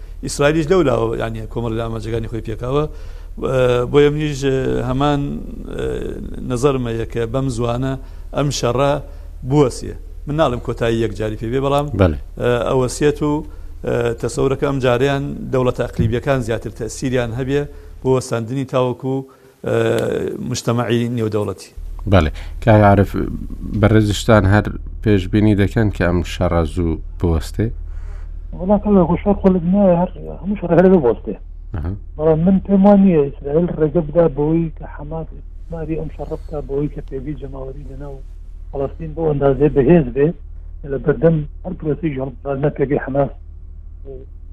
ئیسرائیلیش لەو لاوە یانە کۆمەڵ لە ئاماجەکانی خۆی پێکاوە بۆیە منیش هەمان نەزەرمەیە کە بەم زوانە ئەم شەڕە بوەسیە من ناڵم کۆتایی یەک جاری پێ بێ بەڵام ئەوەسیەت و تەسەورەکە ئەم جاریان دەوڵەتە ئەقلیبیەکان زیاتر تە سیریان هەبێ بۆ وەستاندنی تاوەکو موجتەمەعی نێودەوڵەتی. بەڵێ کاک عارف بەڕێزیشتان هەر پێشبینی دەکەن کە ئەم شەڕە زوو بوەستێ؟ وەڵا کاکە خۆ شەڕ خۆ لە دنیایە هەر هەموو شەڕێک هەرێ بوەستێ بەڵام من پێم وا نییە ئیسرائیل ڕێگە بدا بەوەی کە حەماس ئیستسماری ئەم شەڕە بکا بەوەی کە پێگەی جەماوەری لەناو فەڵەستین بەو ئەندازەیە بەهێز بێ کە لەبەردەم هەر پرۆسەیەکی هەڵبژاردنە پێگەی حەماس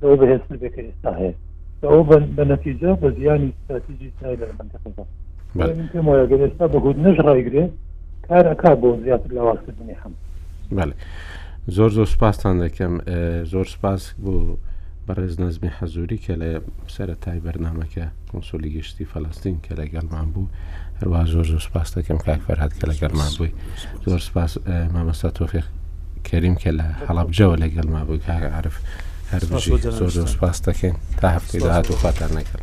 لەوە بەهێزتر بێ کە ئێستا هەیە ئەوە بە نەتیجە بە زیانی استراتیژی سای لە منتەقەکە من پێم وایە گەر ئێستا بە هودنەش ڕایگرێ کار ئەکا بۆ زیاتر لاوازکردنی حەم بەێ زۆر زۆر سپاستان دەکەم زۆر سپاس بۆ بەڕێز نەزمی حەزوری کە لە سەرەتای بەرنمەکە کۆنسۆلی گشتی فەلستین کە لەگەڵمان بوو هەروە زۆر زۆر سپاس دەکەم کاک فەرهاد کە لەگەڵمان بووی زۆر سپاس مامۆستا تۆفێق کەریم کە لە حەڵبجەوە لەگەڵما بوو کار عرف هەر زۆر زۆر سپاس دەکەین تا هەفتەی داهات و خواتان نەکەن.